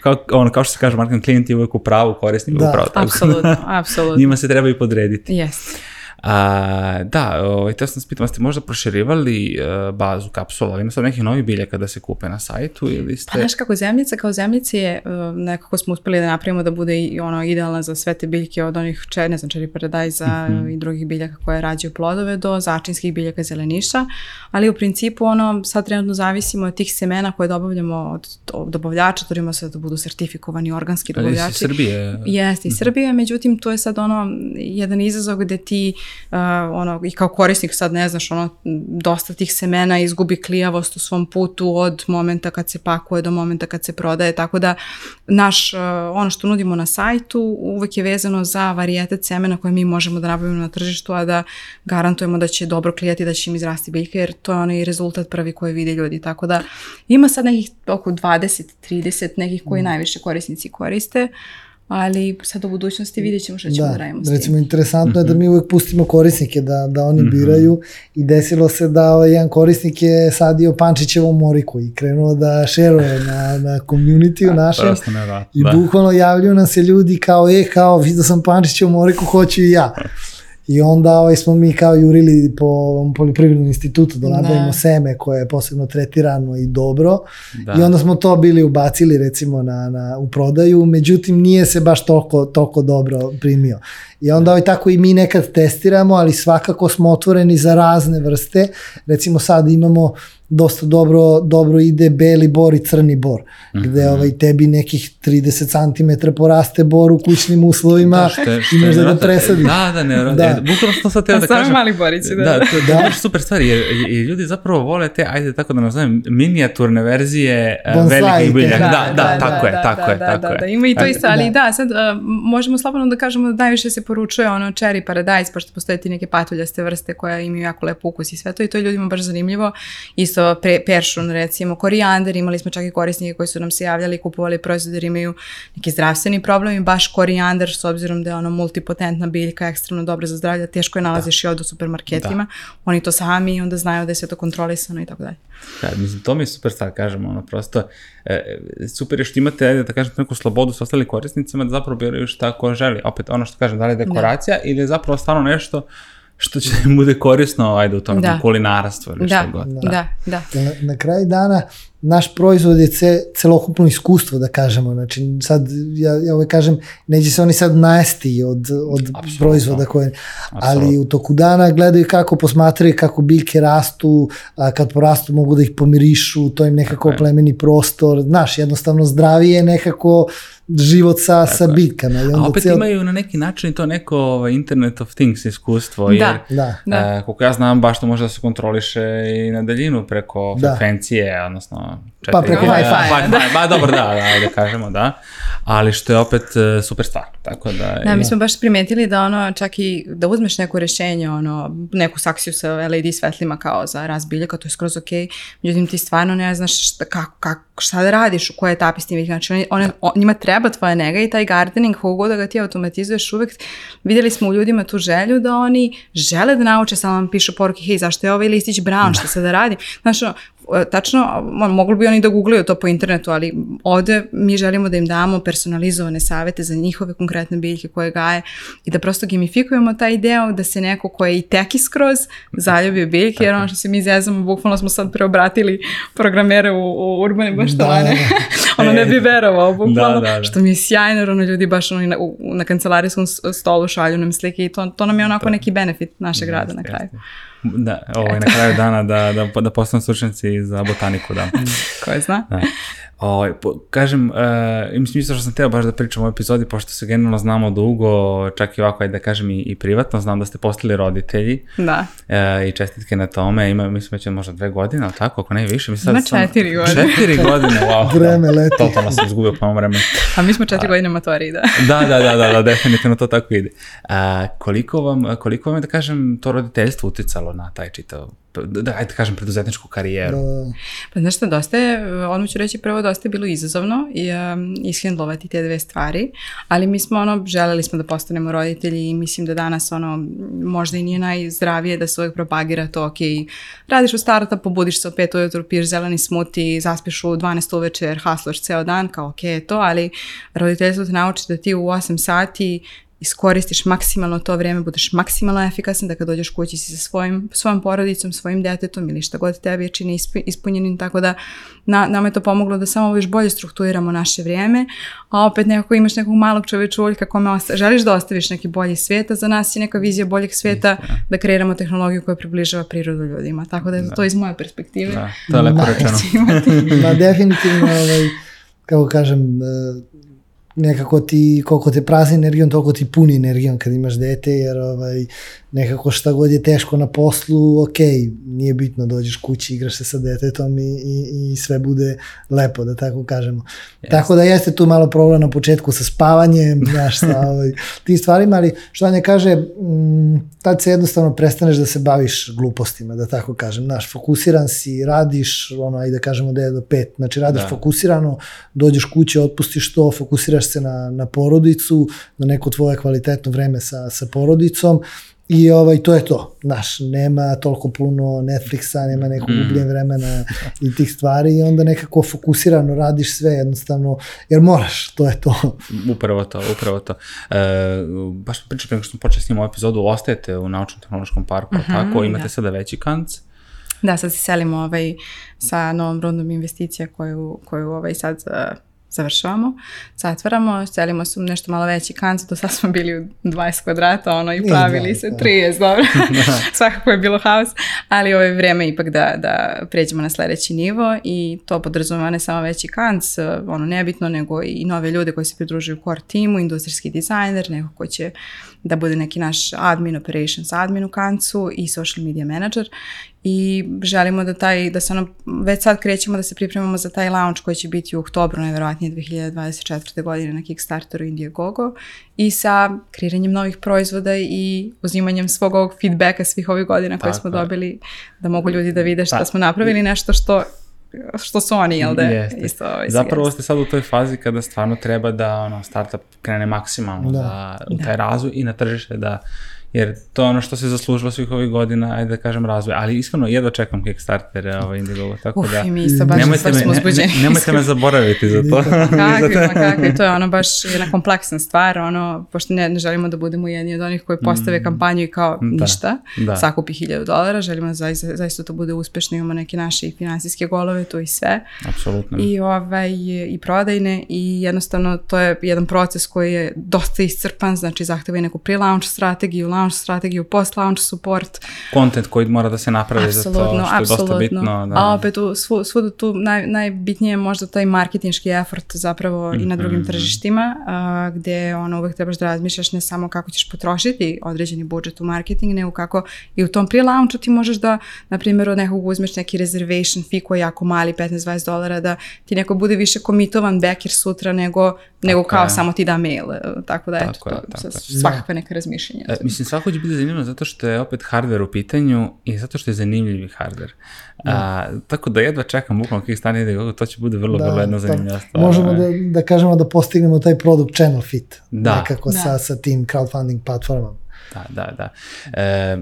Kao, ono, kao što se kaže, marketing klijent je uvek u pravu, korisnik da. u pravu. Tako. Apsolutno, apsolutno. Njima se treba i podrediti. Jeste. A, da, ovaj, te sam spitam, ste možda proširivali uh, bazu kapsula, ali ima sad nekih novih biljaka da se kupe na sajtu ili ste... Pa znaš kako zemljica, kao zemljice je uh, nekako smo uspeli da napravimo da bude i ono idealna za sve te biljke od onih, če, ne znam, čeri paradajza mm -hmm. i drugih biljaka koje rađaju plodove do začinskih biljaka zeleniša, ali u principu ono sad trenutno zavisimo od tih semena koje dobavljamo od, od dobavljača, trudimo se da budu sertifikovani organski dobavljači. Iz Srbije. Jeste, iz Srbije, međutim to je sad ono jedan izazov gde ti uh, ono, i kao korisnik sad ne znaš, ono, dosta tih semena izgubi klijavost u svom putu od momenta kad se pakuje do momenta kad se prodaje, tako da naš, uh, ono što nudimo na sajtu uvek je vezano za varijetet semena koje mi možemo da nabavimo na tržištu, a da garantujemo da će dobro klijati, da će im izrasti biljke, jer to je onaj rezultat prvi koji vide ljudi, tako da ima sad nekih oko 20-30 nekih koji mm. najviše korisnici koriste, ali sad u budućnosti vidjet ćemo šta ćemo da, da radimo s tim. Recimo, interesantno mm -hmm. je da mhm. mi uvek pustimo korisnike da, da oni mm -hmm. biraju i desilo se da ovaj jedan korisnik je sadio Pančićevu moriku i krenuo da šeruje na, na community u našem i da. bukvalno javljaju nam se ljudi kao, e, kao, vidio sam Pančićevu moriku, hoću i ja. I onda ovaj, smo mi kao jurili po poljoprivrednom institutu da nabavimo da. seme koje je posebno tretirano i dobro. Da. I onda smo to bili ubacili recimo na, na, u prodaju, međutim nije se baš toliko, toliko dobro primio. I onda ovaj, tako i mi nekad testiramo, ali svakako smo otvoreni za razne vrste. Recimo sad imamo dosta dobro, dobro ide beli bor i crni bor, mm -hmm. gde ovaj, tebi nekih 30 cm poraste bor u kućnim uslovima da, šte, šte, imaš da ga presadiš. Da, da, ne, da. bukvalno što sad teo da kažem. mali borici, da. Da, to, da. da. super stvari, jer, jer ljudi zapravo vole te, ajde tako da nazovem, minijaturne verzije uh, velikih biljaka. Da, da, da, da, tako da, je, tako da, je, da, tako da, je. Da, ima i to isto, ali da, sad uh, možemo slobodno da kažemo da najviše se poručuje ono cherry paradise, pošto postoje ti neke patuljaste vrste koje imaju jako lep ukus i sve to i to je ljudima baš zanimljivo. Isto pre, peršun recimo, korijander, imali smo čak i korisnike koji su nam se javljali i kupovali proizvode jer imaju neki zdravstveni problem i baš korijander s obzirom da je ono multipotentna biljka, ekstremno dobra za zdravlje, teško je nalaziš da. i od u supermarketima. Da. Oni to sami i onda znaju da je sve to kontrolisano i tako dalje. Da, mislim, to mi je super stvar, kažemo, ono, prosto, e, super je što imate, ajde da kažem, neku slobodu sa ostalim korisnicima da zapravo biraju šta ko želi. Opet, ono što kažem, da li je da. dekoracija da. ili je zapravo stvarno nešto što će im bude korisno ajde u tom da. kulinarstvu ili da. što god. Da, da. da. Na, na kraju dana naš proizvod je ce, celokupno iskustvo, da kažemo. Znači, sad, ja, ja ovaj kažem, neće se oni sad najesti od, od proizvoda koje... Absolutno. Ali u toku dana gledaju kako posmatraju, kako biljke rastu, a kad porastu mogu da ih pomirišu, to im nekako plemeni prostor. Znaš, jednostavno zdravije nekako život sa, Tako sa bitkama. I onda A opet cel... imaju na neki način to neko ovaj, Internet of Things iskustvo, da, jer da, da. E, koliko ja znam, baš to može da se kontroliše i na daljinu preko da. frekvencije, odnosno četiri. Pa preko Wi-Fi. Da. Ba, dobro, da, da, da kažemo, da. Ali što je opet uh, super stvar. Tako da, da, mi smo baš primetili da ono, čak i da uzmeš neko rešenje, ono, neku saksiju sa LED svetlima kao za razbiljaka, to je skroz ok, međutim ti stvarno ne znaš šta, kako, kako, šta da radiš, u kojoj etapi s tim, znači one, one, on, njima treba tvoja nega i taj gardening, kako da ga ti automatizuješ uvek, videli smo u ljudima tu želju da oni žele da nauče, samo vam pišu poruke, hej, zašto je ovaj listić brown, šta se da radi, znači, E, tačno, mogli bi oni da googlaju to po internetu, ali ovde mi želimo da im damo personalizovane savete za njihove konkretne biljke koje gaje i da prosto gamifikujemo taj deo da se neko ko je i teki skroz zaljubi biljke, jer ono što se mi zezamo, bukvalno smo sad preobratili programere u, u urbane baštovane. Da, da. ono ne bi e, verovao, bukvalno, da, da, da. što mi je sjajno, jer ono ljudi baš ono na, na kancelarijskom stolu šalju nam slike i to, to nam je onako da. neki benefit našeg rada na kraju. Jeste. Da, ovaj, na kraju dana da, da, da postanu stručnjaci za botaniku, da. Ko zna? Da. Ovaj, po, kažem, uh, mislim isto što sam teo baš da pričam u epizodi, pošto se generalno znamo dugo, čak i ovako, ajde da kažem i, i privatno, znam da ste postali roditelji. Da. Uh, I čestitke na tome, ima, mislim, već možda dve godine, ali tako, ako ne više. Mislim, Ima četiri godine. Četiri godine, wow. Vreme leti. Totalno sam izgubio po vremenu. A mi smo četiri A, godine matori, da. da. Da, da, da, da, definitivno to tako ide. Uh, koliko vam, koliko vam je, da kažem, to roditeljstvo uticalo na taj čitav da, da, ajde kažem, preduzetničku karijeru? Da. Pa znaš šta, dosta je, odmah ću reći prvo, dosta je bilo izazovno i um, ishendlovati te dve stvari, ali mi smo ono, želeli smo da postanemo roditelji i mislim da danas ono, možda i nije najzdravije da se uvek propagira to, ok, radiš u starta, pobudiš se od 5 ujutru, piješ zeleni smuti, zaspiš u 12 uvečer, haslaš ceo dan, kao ok je to, ali roditeljstvo te nauči da ti u 8 sati iskoristiš maksimalno to vreme, budeš maksimalno efikasan, da kad dođeš kući si sa svojim, svojom porodicom, svojim detetom ili šta god tebi je čini ispunjenim, tako da na, nama je to pomoglo da samo još bolje strukturiramo naše vrijeme, a opet nekako imaš nekog malog čovečuljka kome osta, želiš da ostaviš neki bolji svijet, a za nas je neka vizija boljeg svijeta da. da kreiramo tehnologiju koja približava prirodu ljudima, tako da je da. to iz moje perspektive. Da, to je lepo rečeno. da, definitivno, ovaj, kako kažem, nekako ti, koliko te prazni energijom, toliko ti puni energijom kad imaš dete, jer ovaj, nekako šta god je teško na poslu, ok, nije bitno, dođeš kući, igraš se sa detetom i, i, i sve bude lepo, da tako kažemo. Yes. Tako da jeste tu malo problem na početku sa spavanjem, znaš, sa ovaj, tim stvarima, ali što ne kaže, m, tad se jednostavno prestaneš da se baviš glupostima, da tako kažem, znaš, fokusiran si, radiš, ono, ajde da kažemo 9 do 5, znači radiš da. fokusirano, dođeš kuće, otpustiš to, fokusiraš se na, na porodicu, na neko tvoje kvalitetno vreme sa, sa porodicom I ovaj, to je to. Znaš, nema toliko puno Netflixa, nema nekog mm. gubljen vremena i tih stvari i onda nekako fokusirano radiš sve jednostavno, jer moraš, to je to. Upravo to, upravo to. E, baš pričam prema što smo počeli s njim ovu epizodu, ostajete u Naučno-tehnološkom parku, mm -hmm, tako? Imate da. sada veći kanc? Da, sad se selimo ovaj, sa novom rundom investicija koju, koju ovaj, sad uh, završavamo, zatvaramo, celimo su nešto malo veći kanc, do sad smo bili u 20 kvadrata, ono, i pravili se 30, dobro, svakako je bilo haos, ali ovo je vreme ipak da, da pređemo na sledeći nivo i to podrazumeva ne samo veći kanc, ono, nebitno, nego i nove ljude koji se pridružuju core timu, industrijski dizajner, neko ko će da bude neki naš admin, operations admin u kancu i social media manager i želimo da taj, da se ono, već sad krećemo da se pripremamo za taj launch koji će biti u oktobru, najverovatnije 2024. godine na Kickstarteru Indiegogo i sa kreiranjem novih proizvoda i uzimanjem svog ovog feedbacka svih ovih godina koje smo dobili, da mogu ljudi da vide šta pa, smo napravili, nešto što što su oni, jel da? Jeste. Isto, ovaj, Zapravo ste sad u toj fazi kada stvarno treba da ono, startup krene maksimalno da. Da, u taj da. razvoj i na tržište da jer to je ono što se zaslužilo svih ovih godina, ajde da kažem razvoj, ali iskreno jedva čekam Kickstarter ovaj Indiegogo, tako Uf, da i mi isto baš, nemojte baš. Ne, nemojte me zaboraviti za to. kakvi, ma kakvi, to je ono baš jedna kompleksna stvar, ono, pošto ne, ne želimo da budemo jedni od onih koji postave mm, kampanju i kao da, ništa, da. sakupi hiljadu dolara, želimo da zaista, zaista to bude uspešno, imamo neke naše finansijske golove, to i sve. Apsolutno. I, ovaj, i prodajne i jednostavno to je jedan proces koji je dosta iscrpan, znači zahteva i neku pre-launch strategiju, launch strategiju, post-launch support. Content koji mora da se napravi absolutno, za to, što absolutno. je dosta bitno. Da. A opet u, svu, svuda tu naj, najbitnije je možda taj marketinški effort zapravo mm -hmm. i na drugim mhm. tržištima, a, gde ono uvek trebaš da razmišljaš ne samo kako ćeš potrošiti određeni budžet u marketing, nego kako i u tom pre-launchu ti možeš da, na primjer, od nekog uzmeš neki reservation fee koji je jako mali, 15-20 dolara, da ti neko bude više komitovan backer sutra nego, nego kao je. samo ti da mail. Tako da, eto, tako to, je, svakakve neke razmišljenja. E, mislim, svako će biti zanimljivo zato što je opet hardware u pitanju i zato što je zanimljivi hardware. Da. A, tako da jedva čekam bukvalno stane ide, to će bude vrlo, da, vrlo jedna da. zanimljiva stvar. Možemo da, da kažemo da postignemo taj product channel fit. Da. Nekako da. sa, sa tim crowdfunding platformama. Da, da, da. E,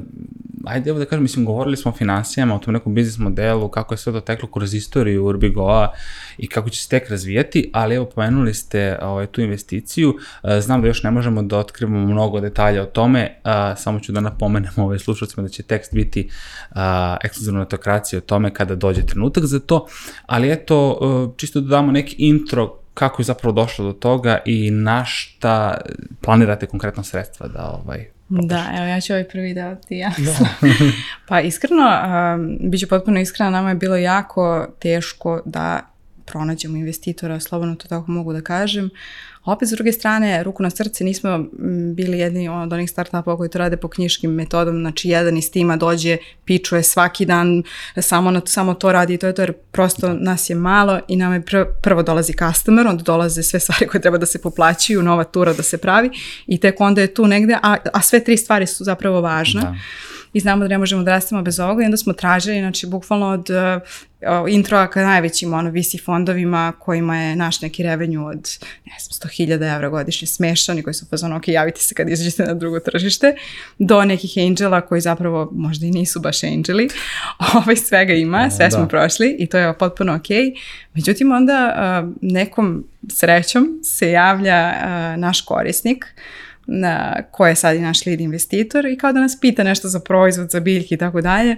ajde evo da kažem, mislim, govorili smo o financijama, o tom nekom biznis modelu, kako je sve to teklo kroz istoriju Urbigoa i kako će se tek razvijati, ali evo pomenuli ste ovaj, tu investiciju, e, znam da još ne možemo da otkrivamo mnogo detalja o tome, a, samo ću da napomenem ovaj slušalcima da će tekst biti a, ekskluzivno netokracija o tome kada dođe trenutak za to, ali eto, e, čisto da damo neki intro kako je zapravo došlo do toga i na šta planirate konkretno sredstva da ovaj Da, evo ja ću ovaj prvi deo ti ja. Da. pa iskreno, um, bit ću potpuno iskrena, nama je bilo jako teško da pronađemo investitora, slobodno to tako mogu da kažem. Opet, s druge strane, ruku na srce, nismo bili jedni od onih startupa koji to rade po knjiškim metodom, znači jedan iz tima dođe, pičuje svaki dan, samo, na, samo to radi i to je to, jer prosto nas je malo i nam je pr prvo dolazi customer, onda dolaze sve stvari koje treba da se poplaćaju, nova tura da se pravi i tek onda je tu negde, a, a sve tri stvari su zapravo važne. Da i znamo da ne možemo da rastemo bez ovoga i onda smo tražili, znači bukvalno od uh, introa ka najvećim ono, VC fondovima kojima je naš neki revenju od ne znam, 100.000 evra godišnje smešan i koji su fazon, ok, javite se kad izađete na drugo tržište, do nekih angela koji zapravo možda i nisu baš angeli, ovaj svega ima, sve da. smo prošli i to je potpuno ok. Međutim, onda uh, nekom srećom se javlja uh, naš korisnik na, ko je sad i naš lead investitor i kao da nas pita nešto za proizvod, za biljke i tako dalje.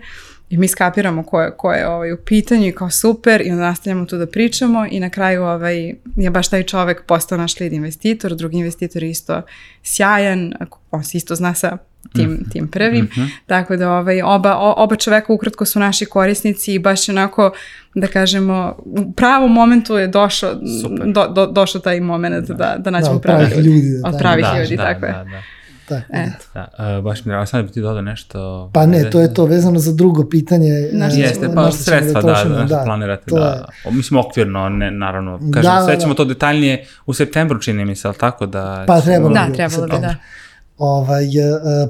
I mi skapiramo ko je, ko je ovaj, u pitanju i kao super i onda nastavljamo tu da pričamo i na kraju ovaj, je baš taj čovek postao naš lead investitor, drugi investitor isto sjajan, on se isto zna sa tim, tim prvi. Tako da ovaj, oba, oba čoveka ukratko su naši korisnici i baš onako, da kažemo, u pravom momentu je došao, Super. do, do, došao taj moment da, da nađemo od pravi pravih ljudi, da, Od da. pravih da, ljudi, da, tako da, je. da. Tako, da. Eto. Da, uh, baš mi drago, sad bi ti dodao nešto. Pa ne, Ajde. to je to, vezano za drugo pitanje. Na e, Jeste, pa sredstva, da, trošimo, da, da, planirate, da, je- o, mislim okvirno, ne, naravno, kažem, Da, da, da, sve ćemo da. to detaljnije u septembru, čini mi se, ali tako da... Pa trebalo Da, bi, trebalo bi, da. Ovaj, e,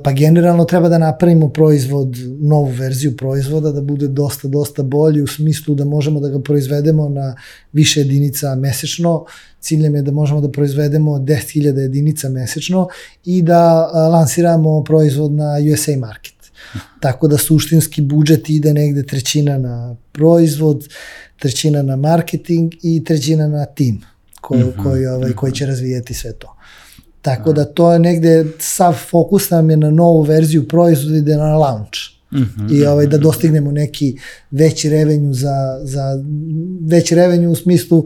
pa generalno treba da napravimo proizvod, novu verziju proizvoda, da bude dosta, dosta bolji u smislu da možemo da ga proizvedemo na više jedinica mesečno. Ciljem je da možemo da proizvedemo 10.000 jedinica mesečno i da a, lansiramo proizvod na USA market. Tako da suštinski budžet ide negde trećina na proizvod, trećina na marketing i trećina na tim koji, koji, ovaj, koji će razvijeti sve to. Tako da to je negde, sav fokus nam je na novu verziju proizvoda ide na launch. I ovaj, da dostignemo neki veći revenju za, za veći revenju u smislu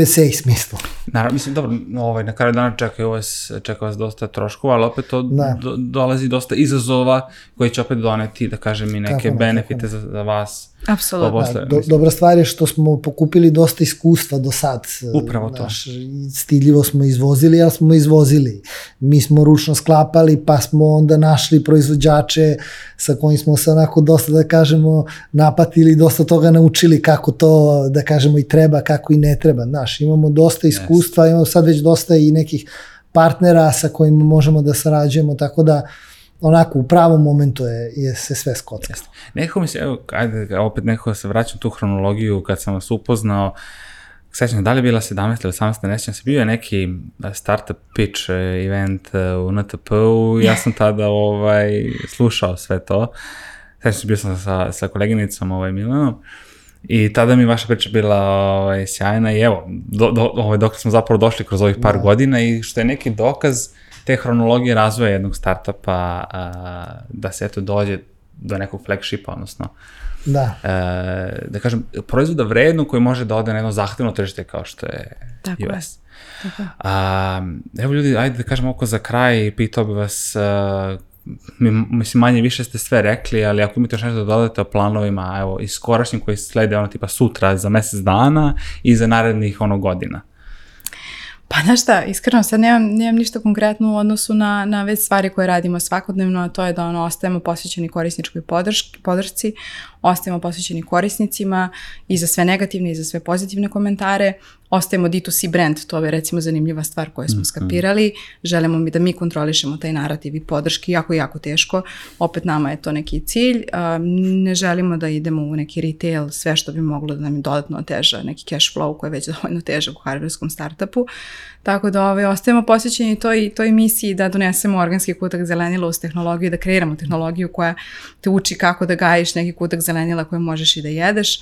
USA smislu. Naravno, mislim, dobro, ovaj, na kraju dana čeka vas, čeka vas dosta troškova, ali opet to Da. do, dolazi dosta izazova koji će opet doneti, da kažem, i neke Tako benefite za, za vas. Apsolutno. Posle, Do, dobra stvar je što smo pokupili dosta iskustva do sad. Upravo to. Znaš, i stidljivo smo izvozili, ali smo izvozili. Mi smo ručno sklapali, pa smo onda našli proizvođače sa kojim smo se onako dosta, da kažemo, napatili, dosta toga naučili kako to, da kažemo, i treba, kako i ne treba. Znaš, imamo dosta iskustva, imamo sad već dosta i nekih partnera sa kojima možemo da sarađujemo, tako da onako u pravom momentu je, je se sve skocka. Jeste. Nekako mi se, evo, ajde, opet nekako se vraćam tu hronologiju kad sam vas upoznao, sećam, da li je bila 17 ili 18, ne sećam se, bio je neki eh, startup pitch eh, event eh, u NTP-u, ja sam tada ovaj, slušao sve to, sećam se, bio sam sa, sa koleginicom ovaj, Milanom, I tada mi je vaša priča bila ovaj, sjajna i evo, do, do, ovaj, dok smo zapravo došli kroz ovih par godina i što je neki dokaz te hronologije razvoja jednog startupa a, da se eto dođe do nekog flagshipa, odnosno Da. e, da kažem, proizvoda vredno koji može da ode na jedno zahtevno tržište kao što je Tako je. US. A, evo ljudi, ajde da kažem oko za kraj, pitao bi vas, a, mi, mislim manje više ste sve rekli, ali ako imate još nešto da dodate o planovima, evo, i skorašnjim koji slede ono tipa sutra za mesec dana i za narednih ono godina. Pa znaš šta, iskreno sad nemam, nemam ništa konkretno u odnosu na, na već stvari koje radimo svakodnevno, a to je da ono, ostajemo posvećeni korisničkoj podrš, podršci, ostajemo posvećeni korisnicima i za sve negativne i za sve pozitivne komentare, ostajemo D2C brand, to je recimo zanimljiva stvar koju smo skapirali, želimo mi da mi kontrolišemo taj narativ i podrški, jako, jako teško, opet nama je to neki cilj, ne želimo da idemo u neki retail, sve što bi moglo da nam dodatno oteža neki cash flow koji je već dovoljno težak u hardwarerskom startupu, tako da ovaj, ostajemo posvećeni toj, toj misiji da donesemo organski kutak zelenila uz tehnologiju, da kreiramo tehnologiju koja te uči kako da gajiš neki kutak zelenila koji možeš i da jedeš.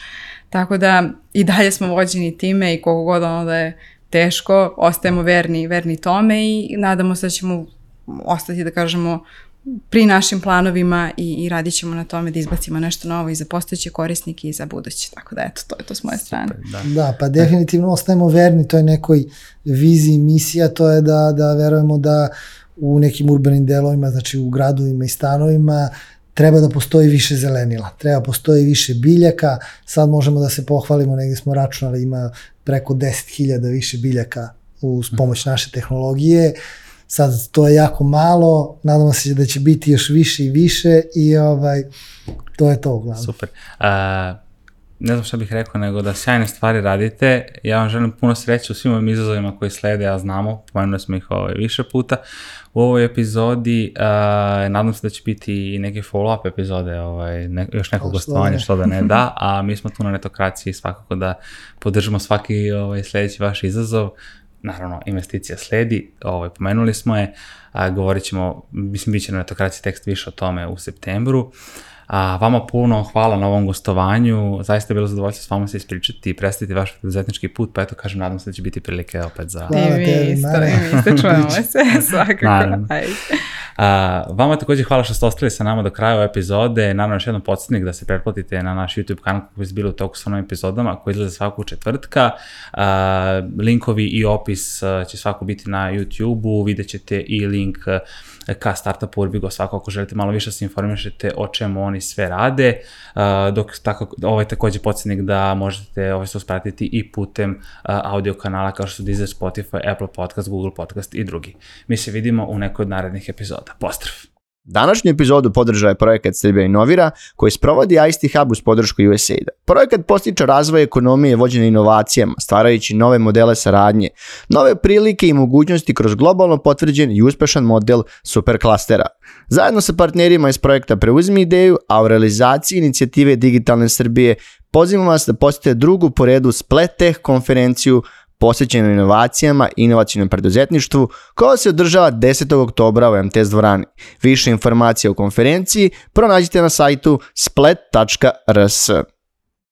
Tako da i dalje smo vođeni time i koliko god ono da je teško, ostajemo verni, verni tome i nadamo se da ćemo ostati, da kažemo, pri našim planovima i, i radit ćemo na tome da izbacimo nešto novo i za postojeće korisnike i za buduće. Tako da eto, to je to s moje strane. Da. Da, pa definitivno ostajemo verni toj nekoj viziji, misija, to je da, da verujemo da u nekim urbanim delovima, znači u gradovima i stanovima, treba da postoji više zelenila, treba postoji više biljaka, sad možemo da se pohvalimo, negdje smo računali, ima preko 10.000 više biljaka uz pomoć naše tehnologije, sad to je jako malo, nadamo se da će biti još više i više i ovaj, to je to uglavnom. Super. A, ne znam šta bih rekao, nego da sjajne stvari radite. Ja vam želim puno sreće u svim ovim izazovima koji slede, ja znamo, pomenuli smo ih ovaj, više puta. U ovoj epizodi, a, nadam se da će biti i neke follow-up epizode, ovaj, ne, još neko što gostovanje, ne. što da ne da, a mi smo tu na netokraciji svakako da podržimo svaki ovaj, sledeći vaš izazov. Naravno, investicija sledi, ovaj, pomenuli smo je, a, govorit ćemo, mislim, bit će na netokraciji tekst više o tome u septembru. A, vama puno hvala na ovom gostovanju, zaista je bilo zadovoljstvo s vama se ispričati i predstaviti vaš preduzetnički put, pa eto kažem, nadam se da će biti prilike opet za... Hvala I tebi, isto, i čujemo se svakako. Naravno. A, vama takođe hvala što ste ostali sa nama do kraja ove epizode. Naravno, još jednom podsjetnik da se pretplatite na naš YouTube kanal kako bi bili u toku sa novim epizodama koji izlaze svaku četvrtka. A, linkovi i opis a, će svako biti na YouTube-u, vidjet ćete i link ka Startup Urbigo, svako ako želite malo više da se informišete o čemu oni sve rade, dok tako, ovaj takođe podsjetnik da možete ovaj sto pratiti i putem audio kanala kao što su Deezer, Spotify, Apple Podcast, Google Podcast i drugi. Mi se vidimo u nekoj od narednih epizoda. Pozdrav! Današnju epizodu podržava je projekat Srbija Inovira koji sprovodi ICT Hub uz podršku USAID-a. Projekat postiče razvoj ekonomije vođene inovacijama, stvarajući nove modele saradnje, nove prilike i mogućnosti kroz globalno potvrđen i uspešan model superklastera. Zajedno sa partnerima iz projekta Preuzmi ideju, a u realizaciji inicijative Digitalne Srbije pozivamo vas da posjetite drugu po redu Splettech konferenciju posvećeno inovacijama i inovacijnom preduzetništvu, koja se održava 10. oktobra u MTS dvorani. Više informacija o konferenciji pronađite na sajtu splet.rs.